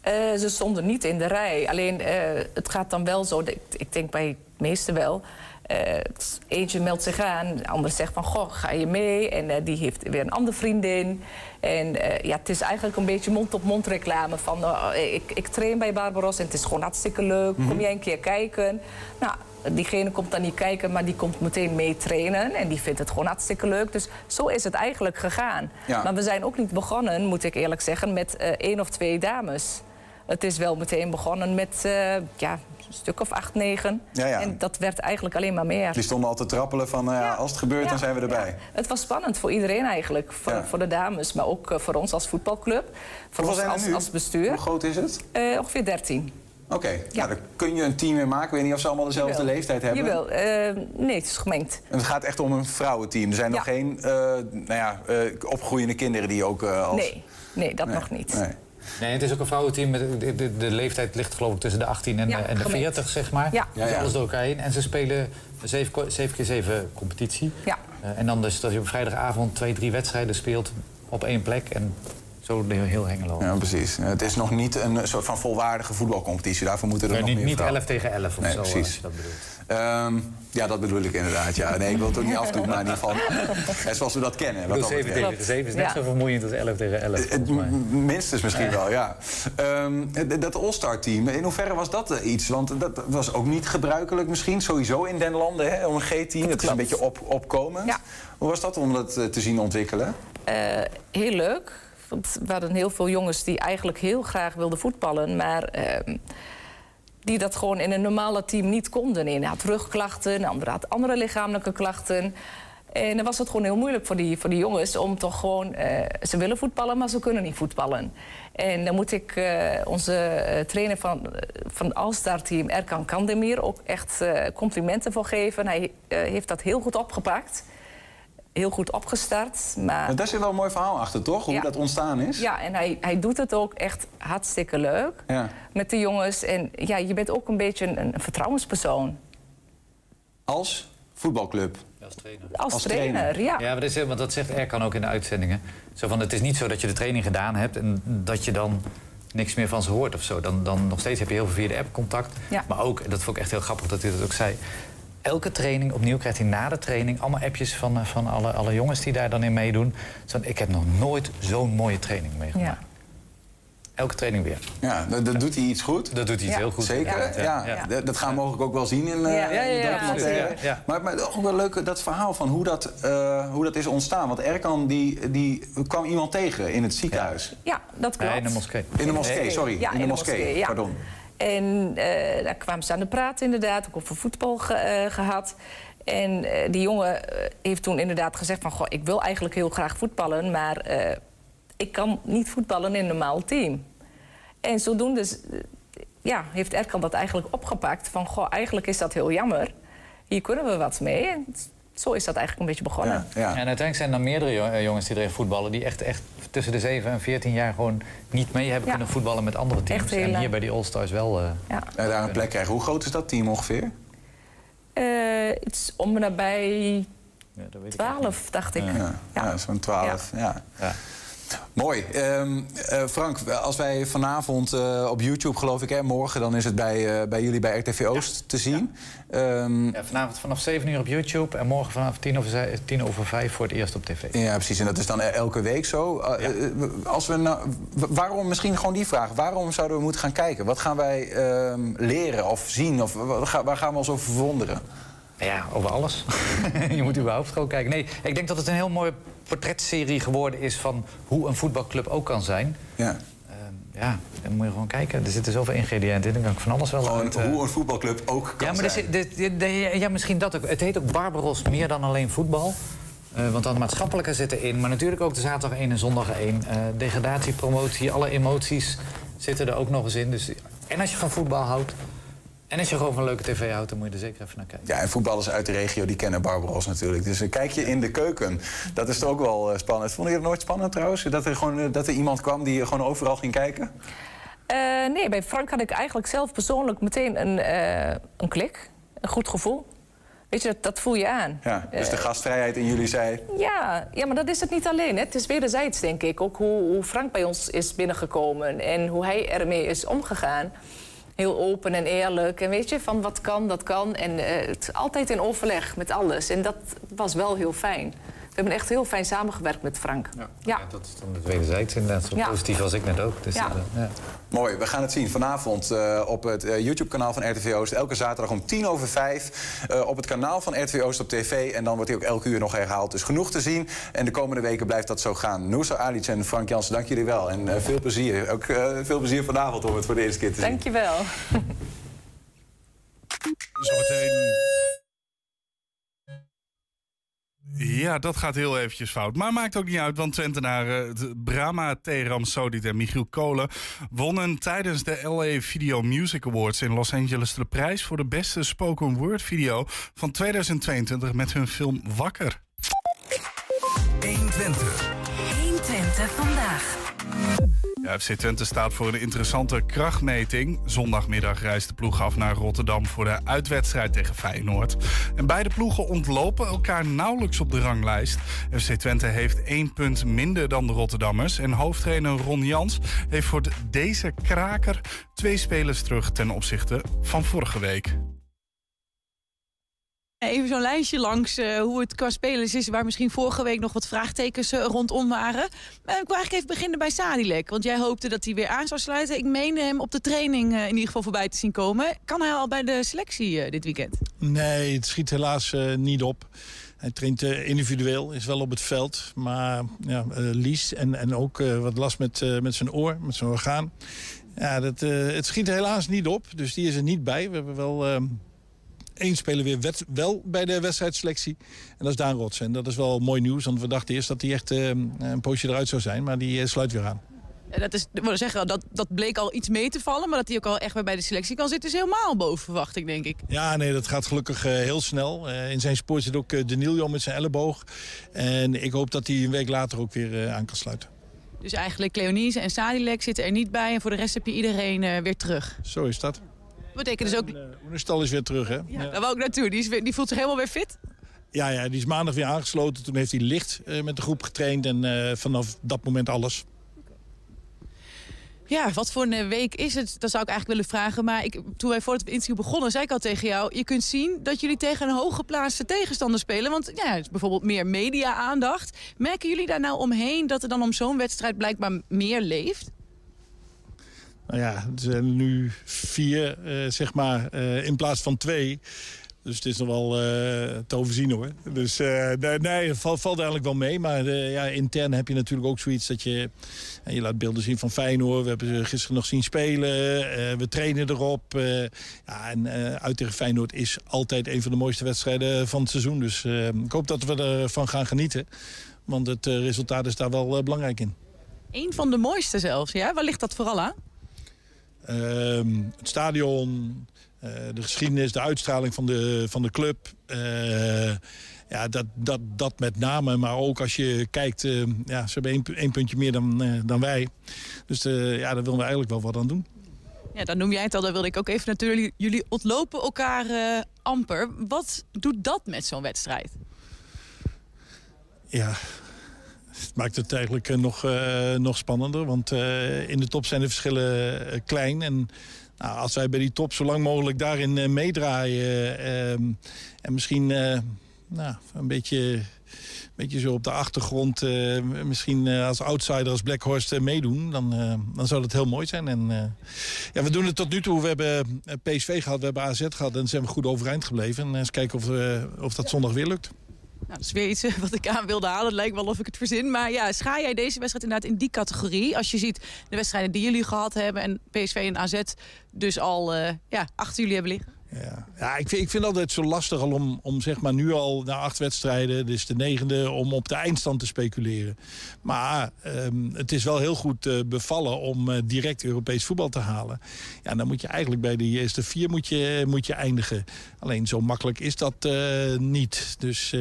Eh, ze stonden niet in de rij. Alleen eh, het gaat dan wel zo, ik, ik denk bij het meeste wel. eh, eentje meldt zich aan, de ander zegt van, goh, ga je mee? En die heeft weer een andere vriendin. En ja, het is eigenlijk een beetje mond-op-mond reclame van, eh, ik, ik train bij Barbaros en het is gewoon hartstikke leuk. Kom jij een keer kijken? Nou, diegene komt dan niet kijken, maar die komt meteen mee trainen. En die vindt het gewoon hartstikke leuk. Dus zo is het eigenlijk gegaan. Ja. Maar we zijn ook niet begonnen, moet ik eerlijk zeggen, met eh, één of twee dames. Het is wel meteen begonnen met eh, ja, een stuk of acht, negen. Ja, ja. En dat werd eigenlijk alleen maar meer. Die stonden al te trappelen van, nou ja, als het gebeurt, dan zijn we erbij. Het was spannend voor iedereen eigenlijk. Voor, voor de dames, maar ook eh, voor ons als voetbalclub. Voor Hoeveel ons als, als bestuur. Hoe groot is het? Eh, ongeveer 13. Oké, nou, dan kun je een team in maken. Ik weet niet of ze allemaal dezelfde Jawel. leeftijd hebben. Jawel, eh, nee, het is gemengd. En het gaat echt om een vrouwenteam. Er zijn nog geen eh, nou ja, eh, opgroeiende kinderen die ook eh, als... Nee, nee, dat Nee, nog niet. nee. Nee, het is ook een vrouwenteam. Met, de, de, de leeftijd ligt geloof ik tussen de 18 en, Ja, eh, en de gemengd. 40, zeg maar. Ja. Dus Ja, ja. alles door elkaar heen. En ze spelen 7 keer 7 competitie. Ja. Eh, en dan dus dat je op vrijdagavond twee, drie wedstrijden speelt op één plek. En zo heel Hengelo. Ja, precies. Het is nog niet een soort van volwaardige voetbalcompetitie. Daarvoor moeten er Nee, nog niet meer niet vrouwen. 11 tegen 11 of Nee, zo, precies. als je dat bedoelt. Ehm, ja, dat bedoel ik inderdaad. Ja. Nee, ik wil het ook niet afdoen, maar in ieder geval... eh, zoals we dat kennen. Wat bedoel, dat 7 betreft. tegen 7 is net Ja. zo vermoeiend als 11 tegen 11. Eh, volgens mij. m- Minstens misschien wel, ja. Ehm, dat All-Star-team, in hoeverre was dat eh, iets? Want dat was ook niet gebruikelijk misschien, sowieso in den landen, hè, om een G-team. Het is een beetje op, opkomend. Ja. Hoe was dat om dat te zien ontwikkelen? Eh, heel leuk. Want we hadden heel veel jongens die eigenlijk heel graag wilden voetballen, maar ehm, die dat gewoon in een normale team niet konden. Een had rugklachten, een ander had andere lichamelijke klachten. En dan was het gewoon heel moeilijk voor die, voor die jongens om toch gewoon... eh, ze willen voetballen, maar ze kunnen niet voetballen. En dan moet ik eh, onze eh, trainer van, van het All-Star team, Erkan Kandemir... ook echt complimenten voor geven. Hij heeft dat heel goed opgepakt. Heel goed opgestart. Maar Maar daar zit wel een mooi verhaal achter, toch? Hoe Ja. dat ontstaan is? ja, en hij, hij doet het ook echt hartstikke leuk Ja. met de jongens. En ja, je bent ook een beetje een, een vertrouwenspersoon. Als voetbalclub. Als trainer. Als, Als trainer, trainer. ja. Ja, maar dat, is, want dat zegt Erkan ook in de uitzendingen. Zo van, het is niet zo dat je de training gedaan hebt en dat je dan niks meer van ze hoort of zo. Dan, dan nog steeds heb je heel veel via de app contact. Ja. Maar ook, en dat vond ik echt heel grappig dat hij dat ook zei... elke training, opnieuw krijgt hij na de training... allemaal appjes van, eh, van alle, alle jongens die daar dan in meedoen. Van, ik heb nog nooit zo'n mooie training meegemaakt. Ja. Elke training weer. Ja, dat, dat doet hij iets goed. Dat doet hij iets heel goed. Zeker, ja. Dat- Dat gaan we mogelijk ook wel zien in, eh ja, in de ja, documentaire. absoluut. Ja, ja. Maar, maar ook wel leuk dat verhaal van hoe dat, eh, hoe dat is ontstaan. Want Erkan die, die kwam iemand tegen in het ziekenhuis. Ja, dat klopt. In de moskee. In de moskee, sorry. Ja, in de moskee, ja. pardon. En eh, daar kwamen ze aan de praten inderdaad, ook over voetbal eh, gehad. En eh, die jongen heeft toen inderdaad gezegd van... Goh, ik wil eigenlijk heel graag voetballen, maar ik kan niet voetballen in een normaal team. En zodoende ja, heeft Erkan dat eigenlijk opgepakt van... Goh, eigenlijk is dat heel jammer, hier kunnen we wat mee. Zo is dat eigenlijk een beetje begonnen. En uiteindelijk zijn er meerdere eh, jongens die erin voetballen... die echt, echt tussen de 7 en 14 jaar gewoon niet mee hebben Ja. kunnen voetballen met andere teams. Echt heel en hier bij die All-Stars wel. eh, Ja. En daar een plek krijgen. Hoe groot is dat team ongeveer? Eh, iets om en nabij 12, dacht ik. Ja, ja. zo'n 12. Ja. Mooi. Ehm, eh, Frank, als wij vanavond eh, op YouTube, geloof ik, hè, morgen, dan is het bij, eh, bij jullie bij RTV Oost te zien. Ehm, Ja, vanavond vanaf 7 uur op YouTube en morgen vanaf 10 over, zij- 10 over 5 voor het eerst op tv. Ja, precies. En dat is dan elke week zo. Uh, als we nou, waarom, misschien gewoon die vraag. Waarom zouden we moeten gaan kijken? Wat gaan wij ehm, leren of zien? Of waar gaan we ons over verwonderen? Ja, over alles. je moet überhaupt gewoon kijken. Nee, ik denk dat het een heel mooie portretserie geworden is van hoe een voetbalclub ook kan zijn. Ja. ja, dan moet je gewoon kijken. Er zitten zoveel ingrediënten in. Dan kan ik van alles wel Gewoon uit, eh, hoe een voetbalclub ook kan ja, maar er zijn. zit- dit- dit- dit- ja, misschien dat ook. Het heet ook Barbaros meer dan alleen voetbal. Eh, want dan de maatschappelijke zitten in. Maar natuurlijk ook de zaterdag 1 en zondag 1. Eh, degradatie, promotie, alle emoties zitten er ook nog eens in. Dus, en als je van voetbal houdt... en als je gewoon van leuke tv houdt... dan moet je er zeker even naar kijken. Ja, en voetballers uit de regio die kennen Barbaros natuurlijk. Dus een kijkje in de keuken. Dat is toch ook wel eh, spannend. Vond je het nooit spannend trouwens? Dat er, gewoon, eh, dat er iemand kwam die gewoon overal ging kijken? Eh, nee, bij Frank had ik eigenlijk zelf persoonlijk meteen een, eh, een klik. Een goed gevoel. Weet je, dat, dat voel je aan. Ja, dus de Eh, gastvrijheid in jullie zei... Ja, ja, maar dat is het niet alleen. Hè. Het is wederzijds, denk ik. Ook hoe, hoe Frank bij ons is binnengekomen en hoe hij ermee is omgegaan. Heel open en eerlijk. En weet je, van wat kan, dat kan. En eh, het, altijd in overleg met alles. En dat was wel heel fijn. We hebben echt heel fijn samengewerkt met Frank. Ja. Dat is dan het wederzijds inderdaad. Zo Ja. positief als ik net ook. Dus, Ja. eh, ja. Mooi, we gaan het zien vanavond eh, op het eh, YouTube-kanaal van RTV Oost. Elke zaterdag om tien over vijf eh, op het kanaal van RTV Oost op tv. En dan wordt hij ook elke uur nog herhaald. Dus genoeg te zien. En de komende weken blijft dat zo gaan. Noosa Alic en Frank Jansen, dank jullie wel. En eh, veel plezier. Ook eh, veel plezier vanavond om het voor de eerste keer te zien. Dankjewel. Zometeen. Ja, dat gaat heel eventjes fout. Maar maakt ook niet uit, want Twentenaren Brahma, Teram Sodit en Michiel Kolen... wonnen tijdens de LA Video Music Awards in Los Angeles... de prijs voor de beste spoken word video van 2022 met hun film Wakker. 120. 120 vandaag. FC Twente staat voor een interessante krachtmeting. Zondagmiddag reist de ploeg af naar Rotterdam voor de uitwedstrijd tegen Feyenoord. En beide ploegen ontlopen elkaar nauwelijks op de ranglijst. FC Twente heeft één punt minder dan de Rotterdammers. En hoofdtrainer Ron Jans heeft voor deze kraker twee spelers terug ten opzichte van vorige week. Even zo'n lijstje langs eh, hoe het qua spelers is... waar misschien vorige week nog wat vraagtekens eh, rondom waren. Maar ik wil eigenlijk even beginnen bij Sadilek. Want jij hoopte dat hij weer aan zou sluiten. Ik meende hem op de training eh, in ieder geval voorbij te zien komen. Kan hij al bij de selectie eh, dit weekend? Nee, het schiet helaas eh, niet op. Hij traint eh, individueel, is wel op het veld. Maar ja, eh, Lies en, en ook eh, wat last met, eh, met zijn oor, met zijn orgaan. Ja, dat, eh, het schiet helaas niet op, dus die is er niet bij. We hebben wel eh, één speler weer wet- wel bij de wedstrijdselectie. En dat is Daan Rots. En dat is wel mooi nieuws, want we dachten eerst dat hij echt eh, een poosje eruit zou zijn. Maar die eh, sluit weer aan. Dat, is, wil zeggen, dat, dat bleek al iets mee te vallen. Maar dat hij ook al echt weer bij de selectie kan zitten... is helemaal boven verwachting, denk ik. Ja, nee, dat gaat gelukkig eh, heel snel. Eh, in zijn spoor zit ook uh, Danilo met zijn elleboog. En ik hoop dat hij een week later ook weer aan kan sluiten. Dus eigenlijk Cleonise en Sadilek zitten er niet bij. En voor de rest heb je iedereen weer terug. Zo is dat. Betekent dus ook... Oenerstal is weer terug, hè? Ja, daar wou ik naartoe. Die, is weer- die voelt zich helemaal weer fit. Ja, ja, die is maandag weer aangesloten. Toen heeft hij licht eh, met de groep getraind. En eh, vanaf dat moment alles. Ja, wat voor een eh, week is het? Dat zou ik eigenlijk willen vragen. Maar ik, toen wij voor het interview begonnen, zei ik al tegen jou... je kunt zien dat jullie tegen een hooggeplaatste tegenstander spelen. Want ja, het is bijvoorbeeld meer media-aandacht. Merken jullie daar nou omheen dat er dan om zo'n wedstrijd blijkbaar meer leeft? Nou ja, er zijn nu vier, zeg maar, in plaats van twee. Dus het is nog wel te overzien hoor. Dus nee, nee, valt, eigenlijk wel mee. Maar ja, intern heb je natuurlijk ook zoiets dat je... je laat beelden zien van Feyenoord. We hebben ze gisteren nog zien spelen. we trainen erop. ja, en uit tegen Feyenoord is altijd een van de mooiste wedstrijden van het seizoen. Dus ik hoop dat we ervan gaan genieten. Want het resultaat is daar wel belangrijk in. Een van de mooiste zelfs, ja? Waar ligt dat vooral aan? Ehm, het stadion, uh, de geschiedenis, de uitstraling van de, van de club. Uh, ja, dat, dat, dat met name. Maar ook als je kijkt, uh, ja, ze hebben één, één puntje meer dan, dan wij. Dus ja, daar willen we eigenlijk wel wat aan doen. Ja, dan noem jij het al, daar wilde ik ook even natuurlijk. Jullie ontlopen elkaar amper. Wat doet dat met zo'n wedstrijd? Ja, het maakt het eigenlijk eh, nog, uh, nog spannender. Want uh, in de top zijn de verschillen klein. En nou, als wij bij die top zo lang mogelijk daarin meedraaien... Ehm, en misschien nou, een beetje beetje zo op de achtergrond, misschien als outsider, als Blackhorst meedoen, dan, dan zou dat heel mooi zijn. En, ja, we doen het tot nu toe. We hebben PSV gehad, we hebben AZ gehad en zijn we goed overeind gebleven. En eens kijken of, of dat zondag weer lukt. Nou, dat is weer iets eh, wat ik aan wilde halen. Het lijkt wel of ik het verzin. Maar ja, schaar jij deze wedstrijd inderdaad in die categorie? Als je ziet de wedstrijden die jullie gehad hebben... en PSV en AZ dus al uh, ja, achter jullie hebben liggen? Ja, ja ik, vind, ik vind altijd zo lastig al om, om zeg maar nu al na acht wedstrijden, dus de negende, om op de eindstand te speculeren. Maar um, het is wel heel goed uh, bevallen om uh, direct Europees voetbal te halen. Ja, dan moet je eigenlijk bij de eerste vier moet je, moet je eindigen. Alleen zo makkelijk is dat niet. Dus,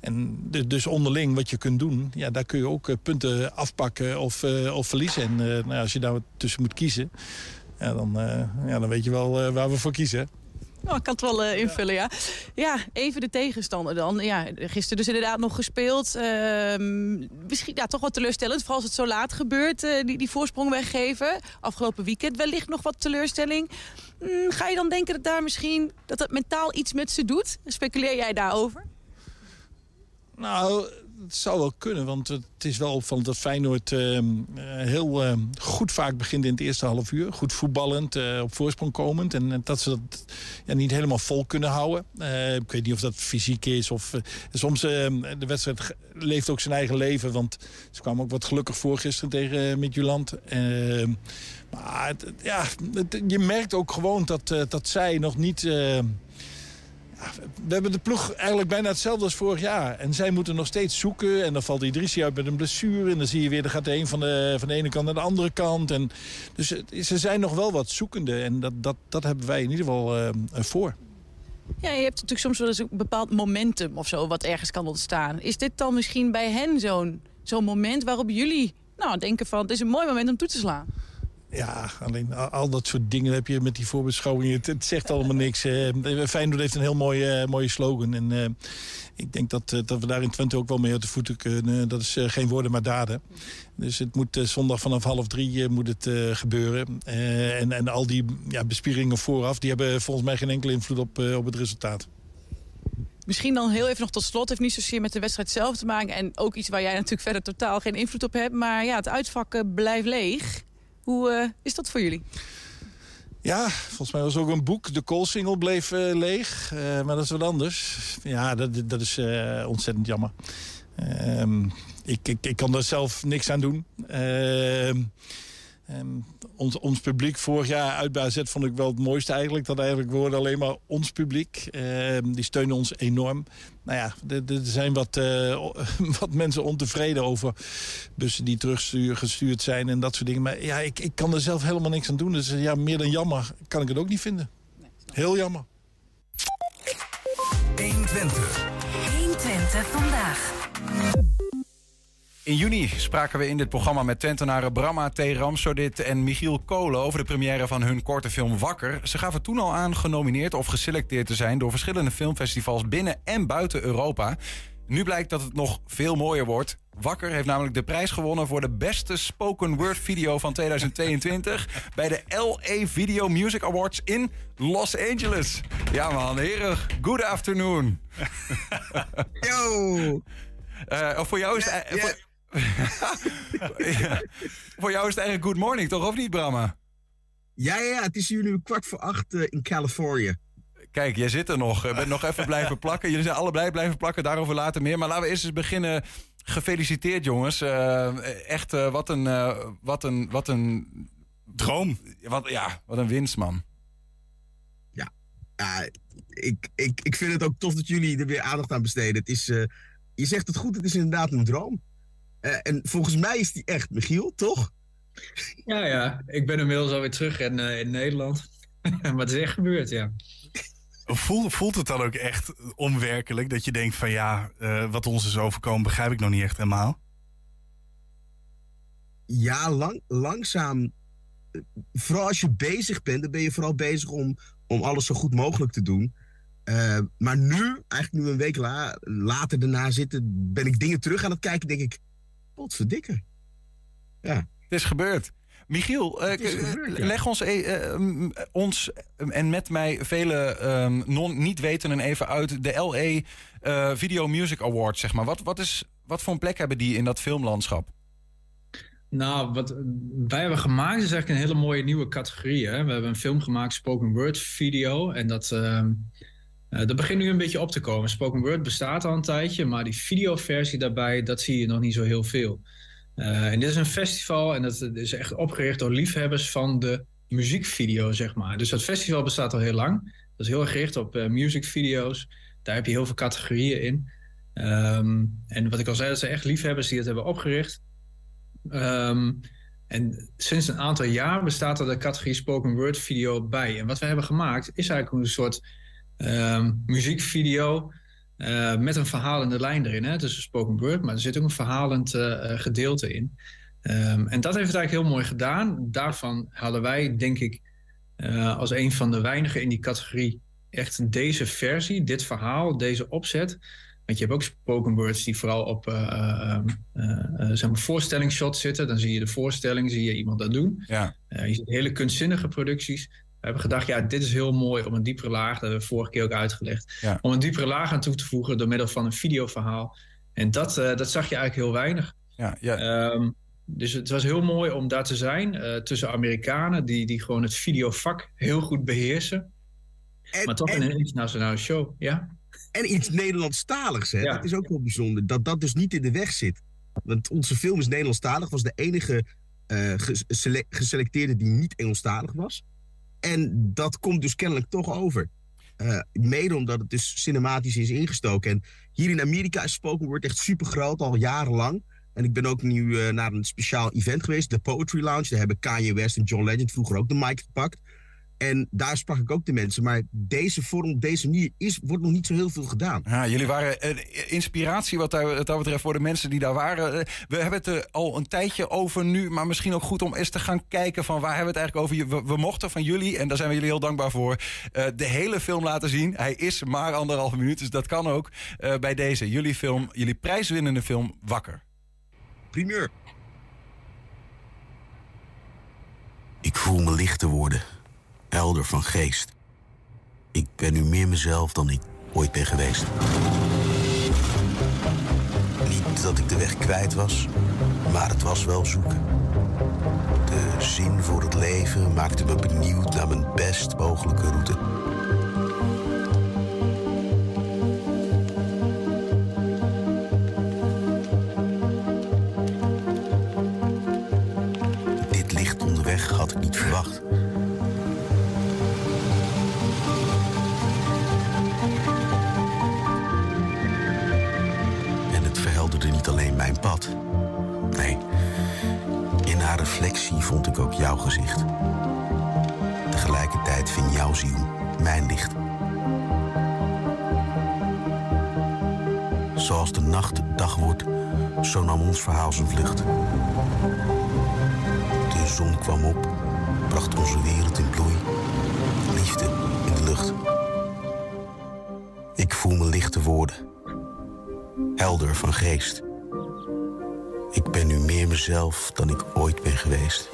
en, dus onderling wat je kunt doen, ja, daar kun je ook punten afpakken of, of verliezen. En nou, als je daar tussen moet kiezen, ja, dan, ja, dan weet je wel waar we voor kiezen. Oh, ik kan het wel uh, invullen, ja. Ja, even de tegenstander dan. Ja, gisteren dus inderdaad nog gespeeld. Uh, misschien ja, toch wat teleurstellend, vooral als het zo laat gebeurt. Uh, die, die voorsprong weggeven. Afgelopen weekend wellicht nog wat teleurstelling. Mm, ga je dan denken dat daar misschien dat het mentaal iets met ze doet? Speculeer jij daarover? Nou, het zou wel kunnen, want het is wel opvallend dat Feyenoord uh, heel uh, goed vaak begint in het eerste half uur. Goed voetballend, uh, op voorsprong komend. En dat ze dat ja, niet helemaal vol kunnen houden. ik weet niet of dat fysiek is. Of, soms, ehm, de wedstrijd leeft ook zijn eigen leven. Want ze kwamen ook wat gelukkig voor gisteren tegen Midtjylland. Ehm, maar ja, je merkt ook gewoon dat, dat zij nog niet we hebben de ploeg eigenlijk bijna hetzelfde als vorig jaar. En zij moeten nog steeds zoeken. En dan valt Idrissi uit met een blessure. En dan zie je weer, dan gaat de een van de, van de ene kant naar de andere kant. En, dus ze zijn nog wel wat zoekende. En dat, dat, dat hebben wij in ieder geval uh, voor. Ja, je hebt natuurlijk soms wel eens een bepaald momentum of zo... wat ergens kan ontstaan. Is dit dan misschien bij hen zo'n zo'n moment waarop jullie nou, denken van... het is een mooi moment om toe te slaan? Ja, alleen al, dat soort dingen heb je met die voorbeschouwingen. Het, zegt allemaal niks. Uh, Feyenoord heeft een heel mooie, uh, mooie slogan. En uh, ik denk dat, dat we daar in Twente ook wel mee uit de voeten kunnen. Dat is geen woorden, maar daden. Dus het moet zondag vanaf half drie moet het gebeuren. en, en al die ja, bespieringen vooraf... die hebben volgens mij geen enkele invloed op, op het resultaat. Misschien dan heel even nog tot slot. heeft niet zozeer met de wedstrijd zelf te maken. En ook iets waar jij natuurlijk verder totaal geen invloed op hebt. Maar ja, het uitvak blijft leeg. Hoe uh, is dat voor jullie? Ja, volgens mij was ook een boek. De Koolsingel bleef uh, leeg, uh, maar dat is wat anders. Ja, dat, dat is ontzettend jammer. Ehm, ik, ik, ik kan daar zelf niks aan doen. Ehm, Um, ons, ons publiek vorig jaar uit bij AZ vond ik wel het mooiste eigenlijk. Dat eigenlijk worden alleen maar ons publiek. Uh, die steunen ons enorm. Nou ja, er zijn wat, uh, wat mensen ontevreden over bussen die teruggestuurd zijn en dat soort dingen. Maar ja, ik, ik kan er zelf helemaal niks aan doen. Dus ja, meer dan jammer kan ik het ook niet vinden. Heel jammer. 120. 120 vandaag. In juni spraken we in dit programma met Twentenaren Bramma T. Ramsodit en Michiel Kolen over de première van hun korte film Wakker. Ze gaven toen al aan genomineerd of geselecteerd te zijn door verschillende filmfestivals binnen en buiten Europa. Nu blijkt dat het nog veel mooier wordt. Wakker heeft namelijk de prijs gewonnen voor de beste spoken word video van 2022 bij de LA Video Music Awards in Los Angeles. Ja man, heren, good afternoon. Yo! Uh, voor jou is het... Voor jou is het eigenlijk good morning, toch? Of niet, Brahma? Ja, ja, het is hier nu kwart voor acht uh, in Californië. Kijk, jij zit er nog. Je bent nog even blijven plakken. Jullie zijn allebei blijven plakken, daarover later meer. Maar laten we eerst eens beginnen. Gefeliciteerd, jongens. Uh, echt, uh, wat, een, wat, een, wat een... Droom. Wat, ja, wat een winst, man. Ja, ja ik, ik, ik vind het ook tof dat jullie er weer aandacht aan besteden. Het is, je zegt het goed, het is inderdaad een droom. En volgens mij is die echt, Michiel, toch? Ja, ja. Ik ben inmiddels alweer terug in, uh, in Nederland. maar het is echt gebeurd, ja. Voelt, voelt het dan ook echt onwerkelijk dat je denkt van ja, uh, wat ons is overkomen begrijp ik nog niet echt helemaal? Ja, lang, langzaam. Vooral als je bezig bent, dan ben je vooral bezig om, om alles zo goed mogelijk te doen. Uh, maar nu, eigenlijk nu een week la, later daarna zitten, ben ik dingen terug aan het kijken. Denk ik, wat verdikken. Ja. Het is gebeurd. Michiel, uh, gebeurd, ja. leg ons, uh, ons en met mij vele um, non, niet wetenden even uit de LA uh, Video Music Awards, zeg maar. Wat, wat, is, wat voor een plek hebben die in dat filmlandschap? Nou, wat wij hebben gemaakt is eigenlijk een hele mooie nieuwe categorie. Hè? We hebben een film gemaakt, Spoken Word Video. En dat, uh, dat begint nu een beetje op te komen. Spoken Word bestaat al een tijdje, maar die videoversie daarbij, dat zie je nog niet zo heel veel. Uh, en dit is een festival en dat is echt opgericht door liefhebbers van de muziekvideo, zeg maar. Dus dat festival bestaat al heel lang. Dat is heel erg gericht op uh, musicvideo's. Daar heb je heel veel categorieën in. Um, en wat ik al zei, dat zijn echt liefhebbers die het hebben opgericht. Um, en sinds een aantal jaar bestaat er de categorie spoken word video bij. En wat we hebben gemaakt is eigenlijk een soort um, muziekvideo uh, met een verhalende lijn erin. Hè? Het is een spoken word, maar er zit ook een verhalend uh, gedeelte in. Um, en dat heeft het eigenlijk heel mooi gedaan. Daarvan hadden wij, denk ik, uh, als een van de weinigen in die categorie echt deze versie, dit verhaal, deze opzet. Want je hebt ook spoken words die vooral op zeg maar voorstellingsshots zitten. Dan zie je de voorstelling, zie je iemand dat doen. Ja. je ziet hele kunstzinnige producties. We hebben gedacht, ja, dit is heel mooi om een diepere laag, dat hebben we vorige keer ook uitgelegd, ja. om een diepere laag aan toe te voegen door middel van een videoverhaal. En dat, uh, dat zag je eigenlijk heel weinig. Ja, ja. Um, dus het was heel mooi om daar te zijn uh, tussen Amerikanen die, die gewoon het videovak heel goed beheersen. En, maar toch en, in een internationale show, ja. En iets Nederlandstaligs, hè? Ja. Dat is ook wel bijzonder, dat dat dus niet in de weg zit. Want onze film is Nederlandstalig, was de enige uh, gesele geselecteerde die niet Engelstalig was. En dat komt dus kennelijk toch over. Uh, mede omdat het dus cinematisch is ingestoken. En hier in Amerika is spoken word echt super groot, al jarenlang. En ik ben ook nu uh, naar een speciaal event geweest, de Poetry Lounge. Daar hebben Kanye West en John Legend vroeger ook de mic gepakt. En daar sprak ik ook de mensen. Maar deze vorm, op deze manier, is, wordt nog niet zo heel veel gedaan. Ja, jullie waren een inspiratie wat dat betreft voor de mensen die daar waren. We hebben het er al een tijdje over nu. Maar misschien ook goed om eens te gaan kijken van waar hebben we het eigenlijk over. We, we mochten van jullie, en daar zijn we jullie heel dankbaar voor, uh, de hele film laten zien. Hij is maar anderhalve minuut, dus dat kan ook uh, bij deze. Jullie film, jullie prijswinnende film Wakker. Primeur. Ik voel me lichter worden helder van geest. Ik ben nu meer mezelf dan ik ooit ben geweest. Niet dat ik de weg kwijt was, maar het was wel zoeken. De zin voor het leven maakte me benieuwd naar mijn best mogelijke route. Dit licht onderweg had ik niet verwacht. Niet alleen mijn pad. Nee, in haar reflectie vond ik ook jouw gezicht. Tegelijkertijd vindt jouw ziel mijn licht. Zoals de nacht dag wordt, zo nam ons verhaal zijn vlucht. De zon kwam op, bracht onze wereld in bloei. Liefde in de lucht. Ik voel me lichter worden. Helder van geest. Ik ben nu meer mezelf dan ik ooit ben geweest.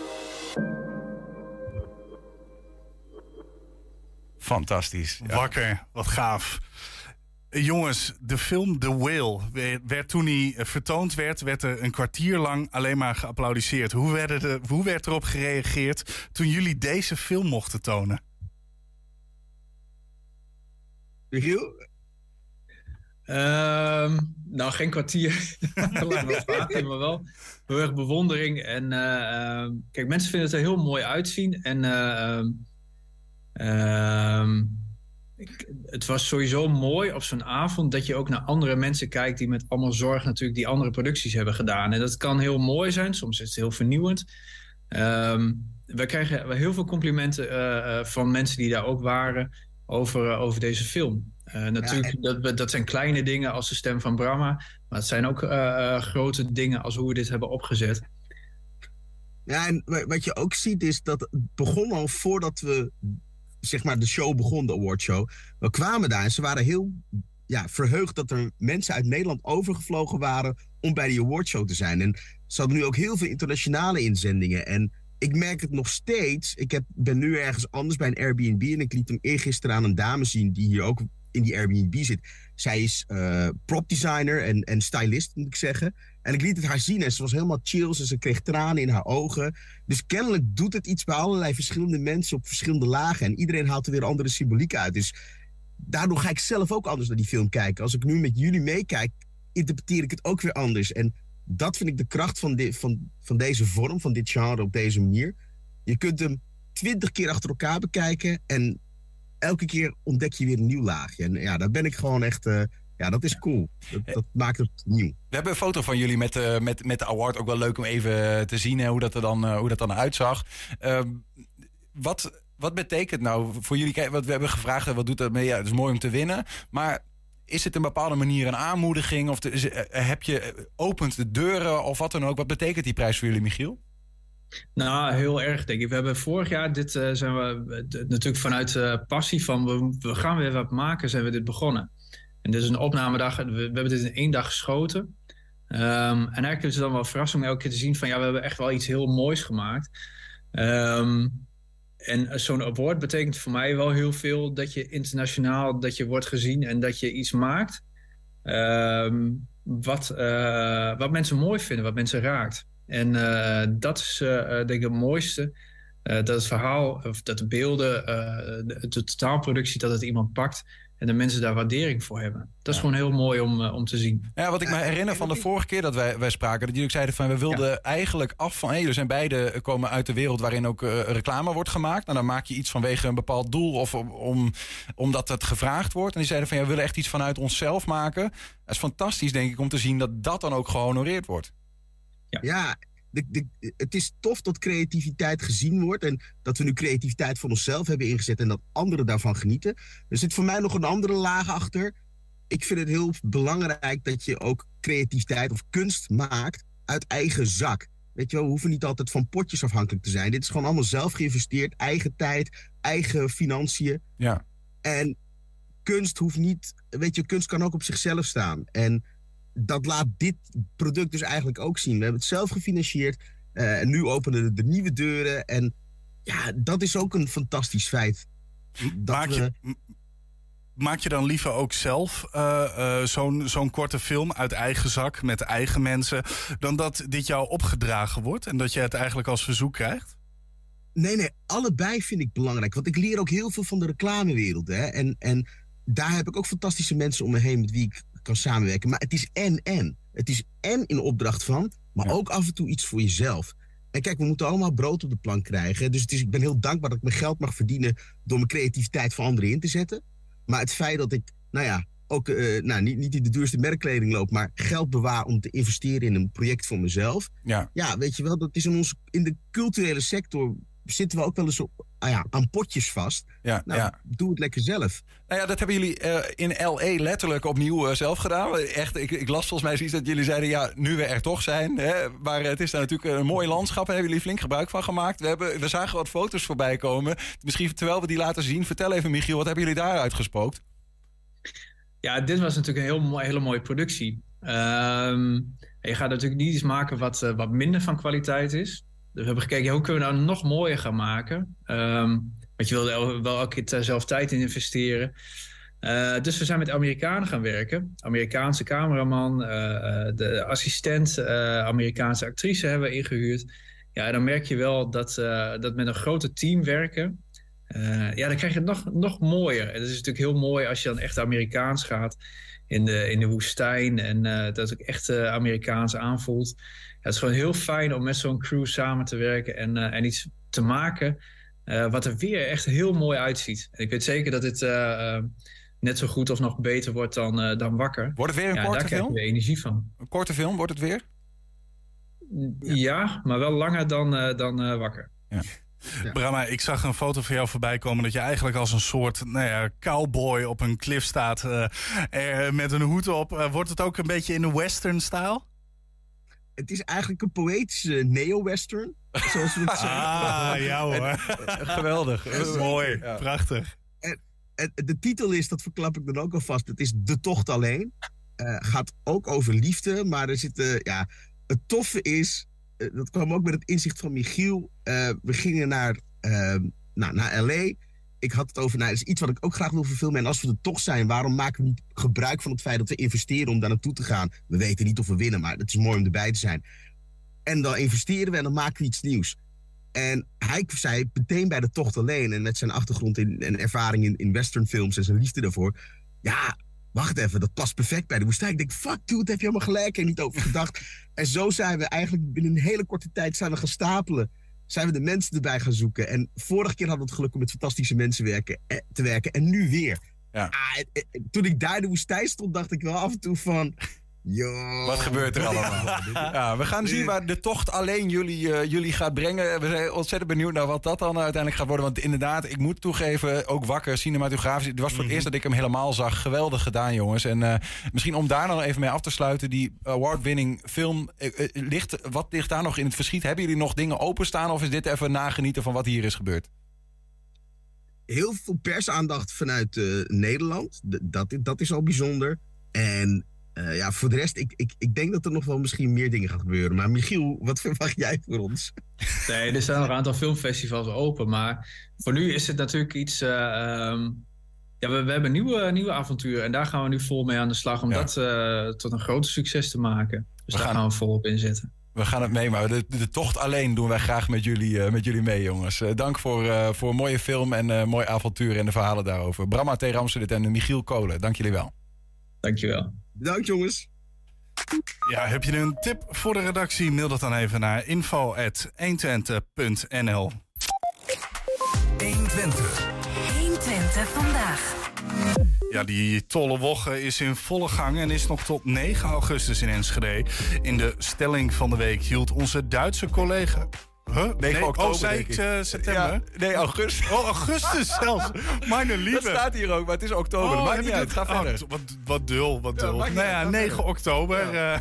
Fantastisch. Ja. Wakker, wat gaaf. Jongens, de film The Whale werd toen hij vertoond werd, werd er een kwartier lang alleen maar geapplaudiseerd. Hoe, werden de, hoe werd erop gereageerd toen jullie deze film mochten tonen? Michiel? Um, nou, geen kwartier. Lang wel vaak, maar wel heel erg bewondering. En uh, kijk, mensen vinden het er heel mooi uitzien. En uh, het was sowieso mooi op zo'n avond dat je ook naar andere mensen kijkt die met allemaal zorg natuurlijk die andere producties hebben gedaan. En dat kan heel mooi zijn, soms is het heel vernieuwend. We krijgen heel veel complimenten uh, van mensen die daar ook waren over, over deze film. Uh, natuurlijk, ja, en... dat, dat zijn kleine dingen als de stem van Brahma, maar het zijn ook grote dingen als hoe we dit hebben opgezet. Ja, en wat je ook ziet is dat het begon al voordat we zeg maar de show begon, de awardshow. We kwamen daar en ze waren heel ja, verheugd dat er mensen uit Nederland overgevlogen waren om bij die awardshow te zijn. En ze hadden nu ook heel veel internationale inzendingen. En ik merk het nog steeds. Ik heb, ben nu ergens anders bij een Airbnb en ik liet hem eergisteren aan een dame zien die hier ook in die Airbnb zit. Zij is uh, prop designer en, en stylist, moet ik zeggen. En ik liet het haar zien en ze was helemaal chill. En ze kreeg tranen in haar ogen. Dus kennelijk doet het iets bij allerlei verschillende mensen op verschillende lagen. En iedereen haalt er weer andere symboliek uit. Dus daardoor ga ik zelf ook anders naar die film kijken. Als ik nu met jullie meekijk, interpreteer ik het ook weer anders. En dat vind ik de kracht van, van, van deze vorm, van dit genre op deze manier. Je kunt hem twintig keer achter elkaar bekijken en elke keer ontdek je weer een nieuw laagje. En ja, daar ben ik gewoon echt. Uh, ja, dat is cool. Dat, dat, maakt het nieuw. We hebben een foto van jullie met, uh, met, met de award. Ook wel leuk om even te zien hè, hoe, dat er dan, uh, hoe dat dan uitzag. Uh, wat, wat betekent nou voor jullie? Wat we hebben gevraagd, wat doet dat mee? Ja, het is mooi om te winnen. Maar is het een bepaalde manier een aanmoediging? Of de, heb je opent de deuren of wat dan ook? Wat betekent die prijs voor jullie, Michiel? Nou, heel erg denk ik. We hebben vorig jaar, dit uh, zijn we natuurlijk vanuit uh, passie van we, gaan weer wat maken, zijn we dit begonnen. En dit is een opnamedag, we, we hebben dit in één dag geschoten. Um, en eigenlijk is het dan wel verrassing om elke keer te zien van ja, we hebben echt wel iets heel moois gemaakt. Um, en zo'n award betekent voor mij wel heel veel dat je internationaal dat je wordt gezien en dat je iets maakt um, wat, uh, wat mensen mooi vinden, wat mensen raakt. En uh, dat is uh, denk ik het mooiste. dat het verhaal, of dat de beelden, de, de, totaalproductie, dat het iemand pakt en de mensen daar waardering voor hebben. Dat is ja. gewoon heel mooi om, om te zien. Ja, wat ik me herinner van de vorige keer dat wij, wij spraken, dat jullie ook zeiden van we wilden ja. eigenlijk af van, hé, hey, we zijn beide komen uit de wereld waarin ook uh, reclame wordt gemaakt. Nou, dan maak je iets vanwege een bepaald doel of om, omdat het gevraagd wordt. En die zeiden van ja, we willen echt iets vanuit onszelf maken. Dat is fantastisch, denk ik, om te zien dat dat dan ook gehonoreerd wordt. Ja, ja de, de, het is tof dat creativiteit gezien wordt. En dat we nu creativiteit voor onszelf hebben ingezet. En dat anderen daarvan genieten. Er zit voor mij nog een andere laag achter. Ik vind het heel belangrijk dat je ook creativiteit of kunst maakt uit eigen zak. Weet je wel, we hoeven niet altijd van potjes afhankelijk te zijn. Dit is gewoon allemaal zelf geïnvesteerd. Eigen tijd, eigen financiën. Ja. En kunst hoeft niet... Weet je, kunst kan ook op zichzelf staan. En dat laat dit product dus eigenlijk ook zien. We hebben het zelf gefinancierd. Uh, en nu openen de, de, nieuwe deuren. En ja, dat is ook een fantastisch feit. Dat maak, je, we... maak je dan liever ook zelf uh, uh, zo'n zo'n korte film uit eigen zak met eigen mensen... dan dat dit jou opgedragen wordt en dat je het eigenlijk als verzoek krijgt? Nee, nee, allebei vind ik belangrijk. Want ik leer ook heel veel van de reclamewereld. Hè? En, en daar heb ik ook fantastische mensen om me heen met wie ik kan samenwerken. Maar het is en-en. Het is en in opdracht van, maar ja. ook af en toe iets voor jezelf. En kijk, we moeten allemaal brood op de plank krijgen. Dus het is, ik ben heel dankbaar dat ik mijn geld mag verdienen door mijn creativiteit voor anderen in te zetten. Maar het feit dat ik, nou ja, ook uh, nou, niet, niet in de duurste merkkleding loop, maar geld bewaar om te investeren in een project voor mezelf. Ja, ja weet je wel, dat is in, ons, in de culturele sector zitten we ook wel eens op, ah ja, aan potjes vast. Ja, nou, ja. doe het lekker zelf. Nou ja, dat hebben jullie uh, in LA letterlijk opnieuw uh, zelf gedaan. Echt, ik, ik las volgens mij zoiets dat jullie zeiden, ja, nu we er toch zijn. Hè, maar het is daar natuurlijk een mooi landschap. Daar hebben jullie flink gebruik van gemaakt. We, hebben, we zagen wat foto's voorbij komen. Misschien terwijl we die laten zien, vertel even Michiel, wat hebben jullie daar uitgespookt? Ja, dit was natuurlijk een heel, hele mooie productie. Um, je gaat natuurlijk niet iets maken wat, uh, wat minder van kwaliteit is. We hebben gekeken, hoe kunnen we nou nog mooier gaan maken? Um, want je wilde wel elke keer zelf tijd in investeren. Uh, dus we zijn met Amerikanen gaan werken. Amerikaanse cameraman, uh, de assistent, Amerikaanse actrice hebben we ingehuurd. Ja, dan merk je wel dat, dat met een grote team werken. ja, dan krijg je het nog, nog mooier. En het is natuurlijk heel mooi als je dan echt Amerikaans gaat in de, in de woestijn. En dat het ook echt Amerikaans aanvoelt. Ja, het is gewoon heel fijn om met zo'n crew samen te werken en, en iets te maken. wat er weer echt heel mooi uitziet. En ik weet zeker dat dit net zo goed of nog beter wordt dan, uh, dan wakker. Wordt het weer een ja, korte daar film? Daar krijg je energie van. Een korte film, wordt het weer? Ja, maar wel langer dan, uh, dan uh, wakker. Ja. Ja. Brahma, ik zag een foto van jou voorbij komen dat je eigenlijk als een soort nou ja, cowboy op een cliff staat met een hoed op. wordt het ook een beetje in de western-stijl? Het is eigenlijk een poëtische neo-western, zoals we het zeggen. Ah, ja hoor. Geweldig. Mooi, prachtig de titel is, dat verklap ik dan ook alvast, het is De Tocht Alleen. Uh, gaat ook over liefde, maar er zitten, ja, het toffe is, dat kwam ook met het inzicht van Michiel. Uh, we gingen naar, ehm, nou, naar L.A. Ik had het over, nou, is iets wat ik ook graag wil verfilmen. En als we er toch zijn, waarom maken we niet gebruik van het feit dat we investeren om daar naartoe te gaan? We weten niet of we winnen, maar het is mooi om erbij te zijn. En dan investeren we en dan maken we iets nieuws. En hij zei meteen bij de tocht alleen en met zijn achtergrond in, en ervaring in, in westernfilms en zijn liefde daarvoor. Ja, wacht even, dat past perfect bij de woestijn. Ik denk, fuck dude, heb je helemaal gelijk en niet over gedacht. en zo zijn we eigenlijk binnen een hele korte tijd zijn we gaan stapelen. Zijn we de mensen erbij gaan zoeken. En vorige keer hadden we het geluk om met fantastische mensen werken, eh, te werken. En nu weer. Ja. Ah, eh, eh, toen ik daar in de woestijn stond, dacht ik wel af en toe van... Yo. Wat gebeurt er allemaal? ja, we gaan zien waar de tocht alleen jullie, uh, jullie gaat brengen. We zijn ontzettend benieuwd naar wat dat dan uiteindelijk gaat worden. Want inderdaad, ik moet toegeven, ook wakker, cinematografisch. Het was voor het mhm. eerst dat ik hem helemaal zag. Geweldig gedaan, jongens. En uh, misschien om daar dan even mee af te sluiten. Die award-winning film, uh, ligt, wat ligt daar nog in het verschiet? Hebben jullie nog dingen openstaan? Of is dit even nagenieten van wat hier is gebeurd? Heel veel persaandacht vanuit Nederland. dat, dat is al bijzonder. En uh, ja, voor de rest, ik, ik, ik denk dat er nog wel misschien meer dingen gaan gebeuren. Maar Michiel, wat verwacht jij voor ons? Nee, er staan nog een aantal filmfestivals open. Maar voor nu is het natuurlijk iets. Uh, um, ja, we, we hebben nieuwe, nieuwe avontuur. En daar gaan we nu vol mee aan de slag om ja. dat uh, tot een groot succes te maken. Dus we daar gaan, gaan we volop inzetten. We gaan het mee, maar de, de, tocht alleen doen wij graag met jullie, uh, met jullie mee, jongens. Uh, dank voor, uh, voor een mooie film en uh, mooi avontuur en de verhalen daarover. Brahma T. Ramsden en Michiel Kolen, dank jullie wel. Dankjewel. Bedankt jongens. Ja, heb je een tip voor de redactie? Mail dat dan even naar info.120.nl 120. 120 vandaag. Ja, die tolle woche is in volle gang en is nog tot 9 augustus in Enschede. In de stelling van de week hield onze Duitse collega Huh? 9 nee, oktober, oh, zei ik, uh, september? Ja, nee, augustus. Oh, augustus zelfs. Mijn lieve. Dat staat hier ook, maar het is oktober. Oh, maakt niet uit, ga verder. wat, wat dul, wat dul. Ja, nou ja, 9 oktober ja.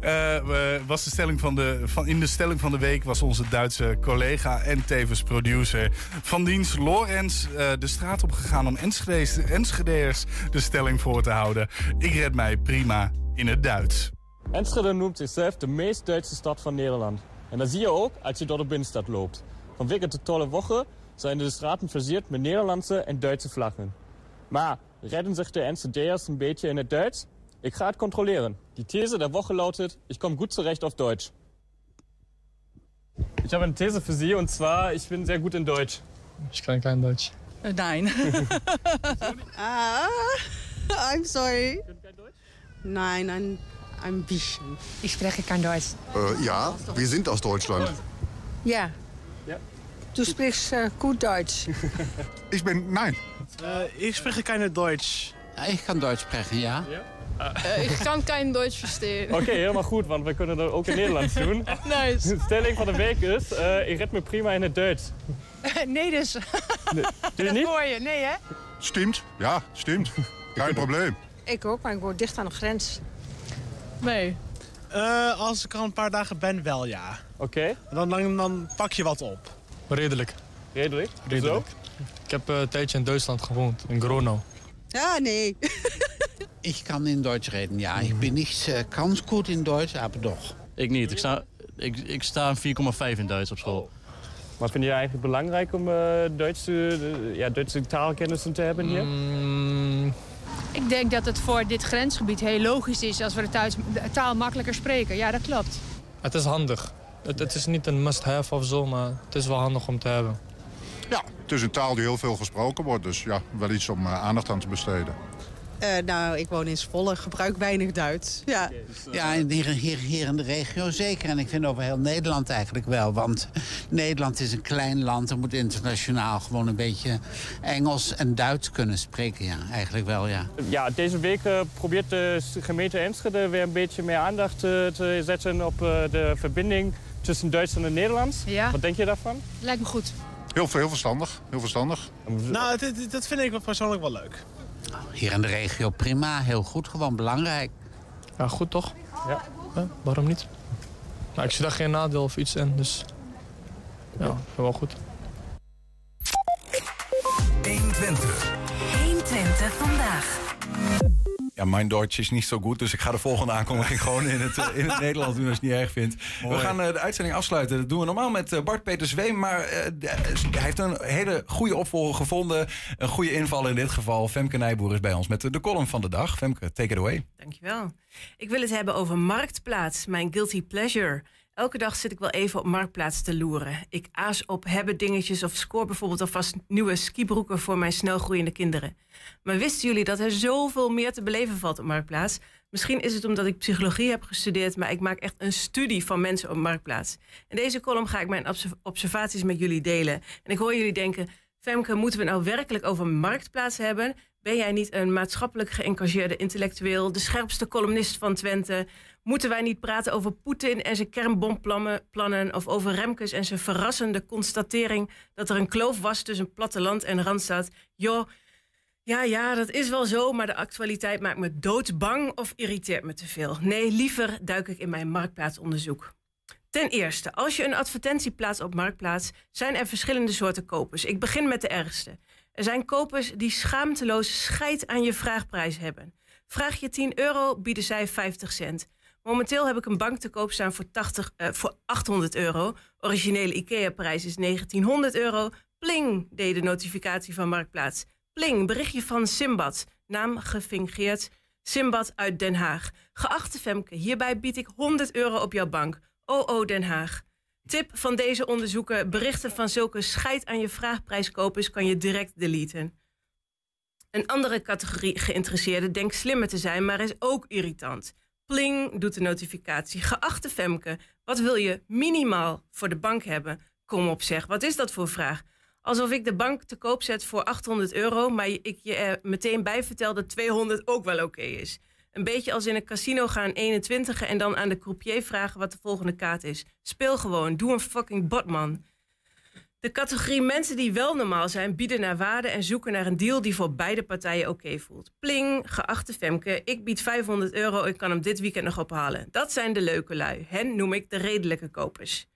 uh, uh, was de stelling van de, van, in de stelling van de week was onze Duitse collega en tevens producer van dienst Lorenz de straat op gegaan om Enschede's, Enschedeers de stelling voor te houden. Ik red mij prima in het Duits. Enschede noemt zichzelf de meest Duitse stad van Nederland. En dat zie je ook als je door de binnenstad loopt. Vanwege de tolle woche zijn de straten versierd met Nederlandse en Duitse vlaggen. Maar redden zich de Enschedeers een beetje in het Duits? Ik ga het controleren. Die These der Woche lautet, ich komme gut zurecht auf Deutsch. Ich habe eine These für Sie und zwar, ich bin sehr gut in Deutsch. Ich kann kein Deutsch. Nein. ah, I'm sorry. Deutsch? Nein, ein bisschen. Ich spreche kein Deutsch. Äh, ja, wir sind aus Deutschland. Ja. ja. Du sprichst äh, gut Deutsch. ich bin, nein. Äh, ich spreche keine Deutsch. Ja, ich kann Deutsch sprechen, ja. ja. Uh, ik kan kein Deutsch verstehen. Oké, okay, helemaal goed, want we kunnen dat ook in Nederlands doen. nice. De stelling van de week is, uh, ik red me prima in het Duits. nee dus. Nee. Doe je niet? Dat hoor je, nee hè? Stimmt, ja, stimmt. Kein probleem. Ik ook, maar ik woon dicht aan de grens. Nee. Uh, als ik al een paar dagen ben, wel ja. Oké. Okay. Dan, dan, dan, pak je wat op. Redelijk. Redelijk? Redelijk. Ik heb uh, een tijdje in Duitsland gewoond, in Gronau. Ja, nee. ik kan in Duits reden, ja. Ik ben niet uh, ganz goed in Duits, maar toch. Ik niet. Ik sta, ik, ik sta 4,5 in Duits op school. Maar vind je eigenlijk belangrijk om uh, Duitse, ja, Duitse taalkennissen te hebben hier? Mm, ik denk dat het voor dit grensgebied heel logisch is als we de taal makkelijker spreken. Ja, dat klopt. Het is handig. Het, het is niet een must-have of zo, maar het is wel handig om te hebben. Ja, het is een taal die heel veel gesproken wordt. Dus ja, wel iets om uh, aandacht aan te besteden. Uh, nou, ik woon in Zwolle, gebruik weinig Duits. Ja, ja hier, hier, hier in de regio zeker. En ik vind over heel Nederland eigenlijk wel. Want Nederland is een klein land. Er moet internationaal gewoon een beetje Engels en Duits kunnen spreken. Ja, eigenlijk wel, ja. Ja, deze week uh, probeert de gemeente Enschede weer een beetje meer aandacht uh, te zetten op de verbinding tussen Duitsland en Nederland. Ja. Wat denk je daarvan? Lijkt me goed. Heel, heel verstandig, heel verstandig. Nou, dat vind ik persoonlijk wel leuk. Hier in de regio prima, heel goed, gewoon belangrijk. Ja, goed toch? Ja. waarom niet? Nou, ik zie daar geen nadeel of iets in, dus ja, wel goed. 120. 120 vandaag. Ja, mijn Duits is niet zo goed, dus ik ga de volgende aankondiging gewoon in het, in het Nederlands doen als je het niet erg vindt. We gaan uh, de uitzending afsluiten. Dat doen we normaal met uh, Bart Peter Zweem, maar uh, hij heeft een hele goede opvolger gevonden. Een goede inval in dit geval. Femke Nijboer is bij ons met de column van de dag. Femke, take it away. Dankjewel. Ik wil het hebben over Marktplaats, mijn guilty pleasure. Elke dag zit ik wel even op Marktplaats te loeren. Ik aas op hebben dingetjes of scoor bijvoorbeeld alvast nieuwe skibroeken voor mijn snelgroeiende kinderen. Maar wisten jullie dat er zoveel meer te beleven valt op Marktplaats? Misschien is het omdat ik psychologie heb gestudeerd, maar ik maak echt een studie van mensen op Marktplaats. In deze column ga ik mijn observaties met jullie delen. En ik hoor jullie denken, Femke, moeten we nou werkelijk over Marktplaats hebben? Ben jij niet een maatschappelijk geëngageerde intellectueel, de scherpste columnist van Twente? Moeten wij niet praten over Poetin en zijn kernbomplannen of over Remkes en zijn verrassende constatering dat er een kloof was tussen platteland en randstad? Joh, ja, ja, dat is wel zo, maar de actualiteit maakt me doodsbang of irriteert me te veel. Nee, liever duik ik in mijn marktplaatsonderzoek. Ten eerste, als je een advertentie plaatst op Marktplaats, zijn er verschillende soorten kopers. Ik begin met de ergste. Er zijn kopers die schaamteloos scheid aan je vraagprijs hebben. Vraag je 10 euro, bieden zij 50 cent. Momenteel heb ik een bank te koop staan voor, 80, uh, voor 800 euro. Originele IKEA-prijs is 1900 euro. Pling, deed de notificatie van Marktplaats. Pling, berichtje van Simbad. Naam gefingeerd. Simbad uit Den Haag. Geachte Femke, hierbij bied ik 100 euro op jouw bank. OO Den Haag. Tip van deze onderzoeken: berichten van zulke scheid aan je vraagprijskopers kan je direct deleten. Een andere categorie geïnteresseerden denkt slimmer te zijn, maar is ook irritant. Pling doet de notificatie. Geachte Femke, wat wil je minimaal voor de bank hebben? Kom op zeg, wat is dat voor vraag? Alsof ik de bank te koop zet voor 800 euro, maar ik je er meteen bij vertel dat 200 ook wel oké is. Een beetje als in een casino gaan 21 en dan aan de croupier vragen wat de volgende kaart is. Speel gewoon, doe een fucking botman. De categorie mensen die wel normaal zijn, bieden naar waarde en zoeken naar een deal die voor beide partijen oké voelt. Pling, geachte Femke, ik bied 500 euro, ik kan hem dit weekend nog ophalen. Dat zijn de leuke lui. Hen noem ik de redelijke kopers.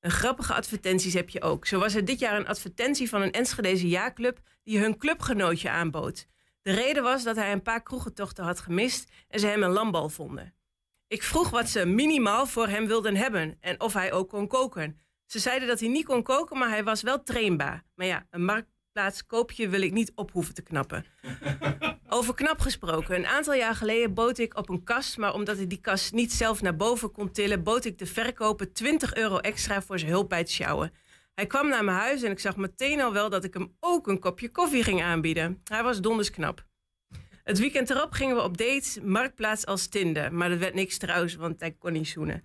Een grappige advertenties heb je ook. Zo was er dit jaar een advertentie van een Enschedeze jaarclub die hun clubgenootje aanbood. De reden was dat hij een paar kroegentochten had gemist en ze hem een lambal vonden. Ik vroeg wat ze minimaal voor hem wilden hebben en of hij ook kon koken. Ze zeiden dat hij niet kon koken, maar hij was wel trainbaar. Maar ja, een marktplaats koopje wil ik niet op hoeven te knappen. Over knap gesproken. Een aantal jaar geleden bood ik op een kast, maar omdat ik die kast niet zelf naar boven kon tillen, bood ik de verkoper 20 euro extra voor zijn hulp bij het sjouwen. Hij kwam naar mijn huis en ik zag meteen al wel dat ik hem ook een kopje koffie ging aanbieden. Hij was donders knap. Het weekend erop gingen we op date, marktplaats als Tinder. Maar dat werd niks trouwens, want hij kon niet zoenen.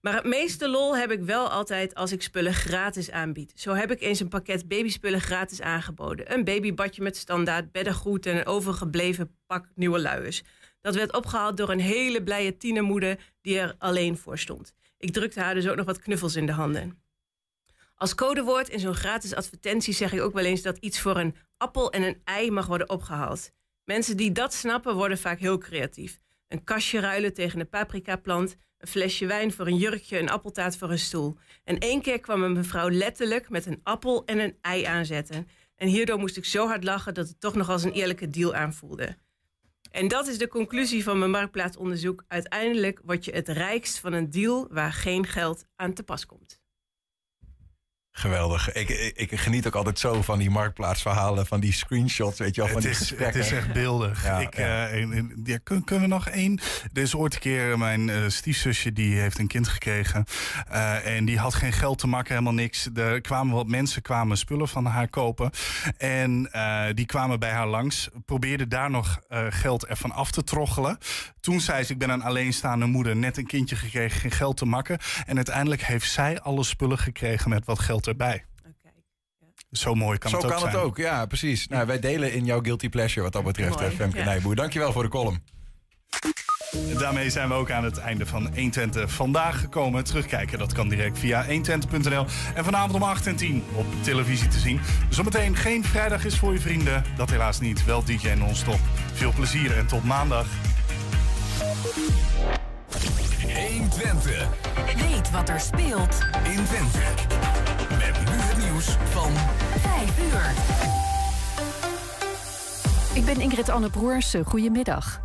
Maar het meeste lol heb ik wel altijd als ik spullen gratis aanbied. Zo heb ik eens een pakket babyspullen gratis aangeboden. Een babybadje met standaard beddengoed en een overgebleven pak nieuwe luiers. Dat werd opgehaald door een hele blije tienermoeder die er alleen voor stond. Ik drukte haar dus ook nog wat knuffels in de handen. Als codewoord in zo'n gratis advertentie zeg ik ook wel eens dat iets voor een appel en een ei mag worden opgehaald. Mensen die dat snappen worden vaak heel creatief. Een kastje ruilen tegen een paprikaplant, een flesje wijn voor een jurkje, een appeltaart voor een stoel. En één keer kwam een mevrouw letterlijk met een appel en een ei aanzetten. En hierdoor moest ik zo hard lachen dat het toch nog als een eerlijke deal aanvoelde. En dat is de conclusie van mijn marktplaatsonderzoek. Uiteindelijk word je het rijkst van een deal waar geen geld aan te pas komt. Geweldig. Ik, ik, ik geniet ook altijd zo van die marktplaatsverhalen, van die screenshots, weet je wel, van Het die is, het is echt beeldig. Ja, ik, ja. eh, en- en- ja, kun- kunnen we nog één? Er is ooit een keer mijn eh, stiefzusje, die heeft een kind gekregen. eh, en die had geen geld te makken, helemaal niks. Er kwamen wat mensen, kwamen spullen van haar kopen. En die kwamen bij haar langs. Probeerden daar nog geld ervan af te troggelen. Toen zei ze, ik ben een alleenstaande moeder. Net een kindje gekregen, geen geld te makken. En uiteindelijk heeft zij alle spullen gekregen met wat geld erbij. Zo mooi kan Zo het ook kan zijn. het ook, ja, precies. Nou, wij delen in jouw guilty pleasure wat dat betreft, Mooi, eh, Femke ja. Nijboer. Dankjewel voor de column. En Daarmee zijn we ook aan het einde van 120 vandaag gekomen. Terugkijken, dat kan direct via 120.nl. En vanavond om 8 en 10 op televisie te zien. Zometeen geen vrijdag is voor je vrienden. Dat helaas niet. Wel DJ non-stop. Veel plezier en tot maandag. 120. Weet wat er speelt in Twente. Met nu het nieuws van 5 uur. Ik ben Ingrid Anne Broersen. Goedemiddag.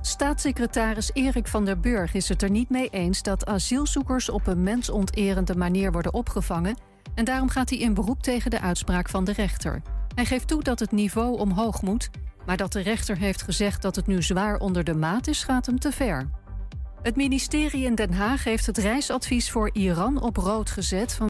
Staatssecretaris Erik van der Burg is het er niet mee eens dat asielzoekers op een mensonterende manier worden opgevangen. En daarom gaat hij in beroep tegen de uitspraak van de rechter. Hij geeft toe dat het niveau omhoog moet, maar dat de rechter heeft gezegd dat het nu zwaar onder de maat is, gaat hem te ver. Het ministerie in Den Haag heeft het reisadvies voor Iran op rood gezet.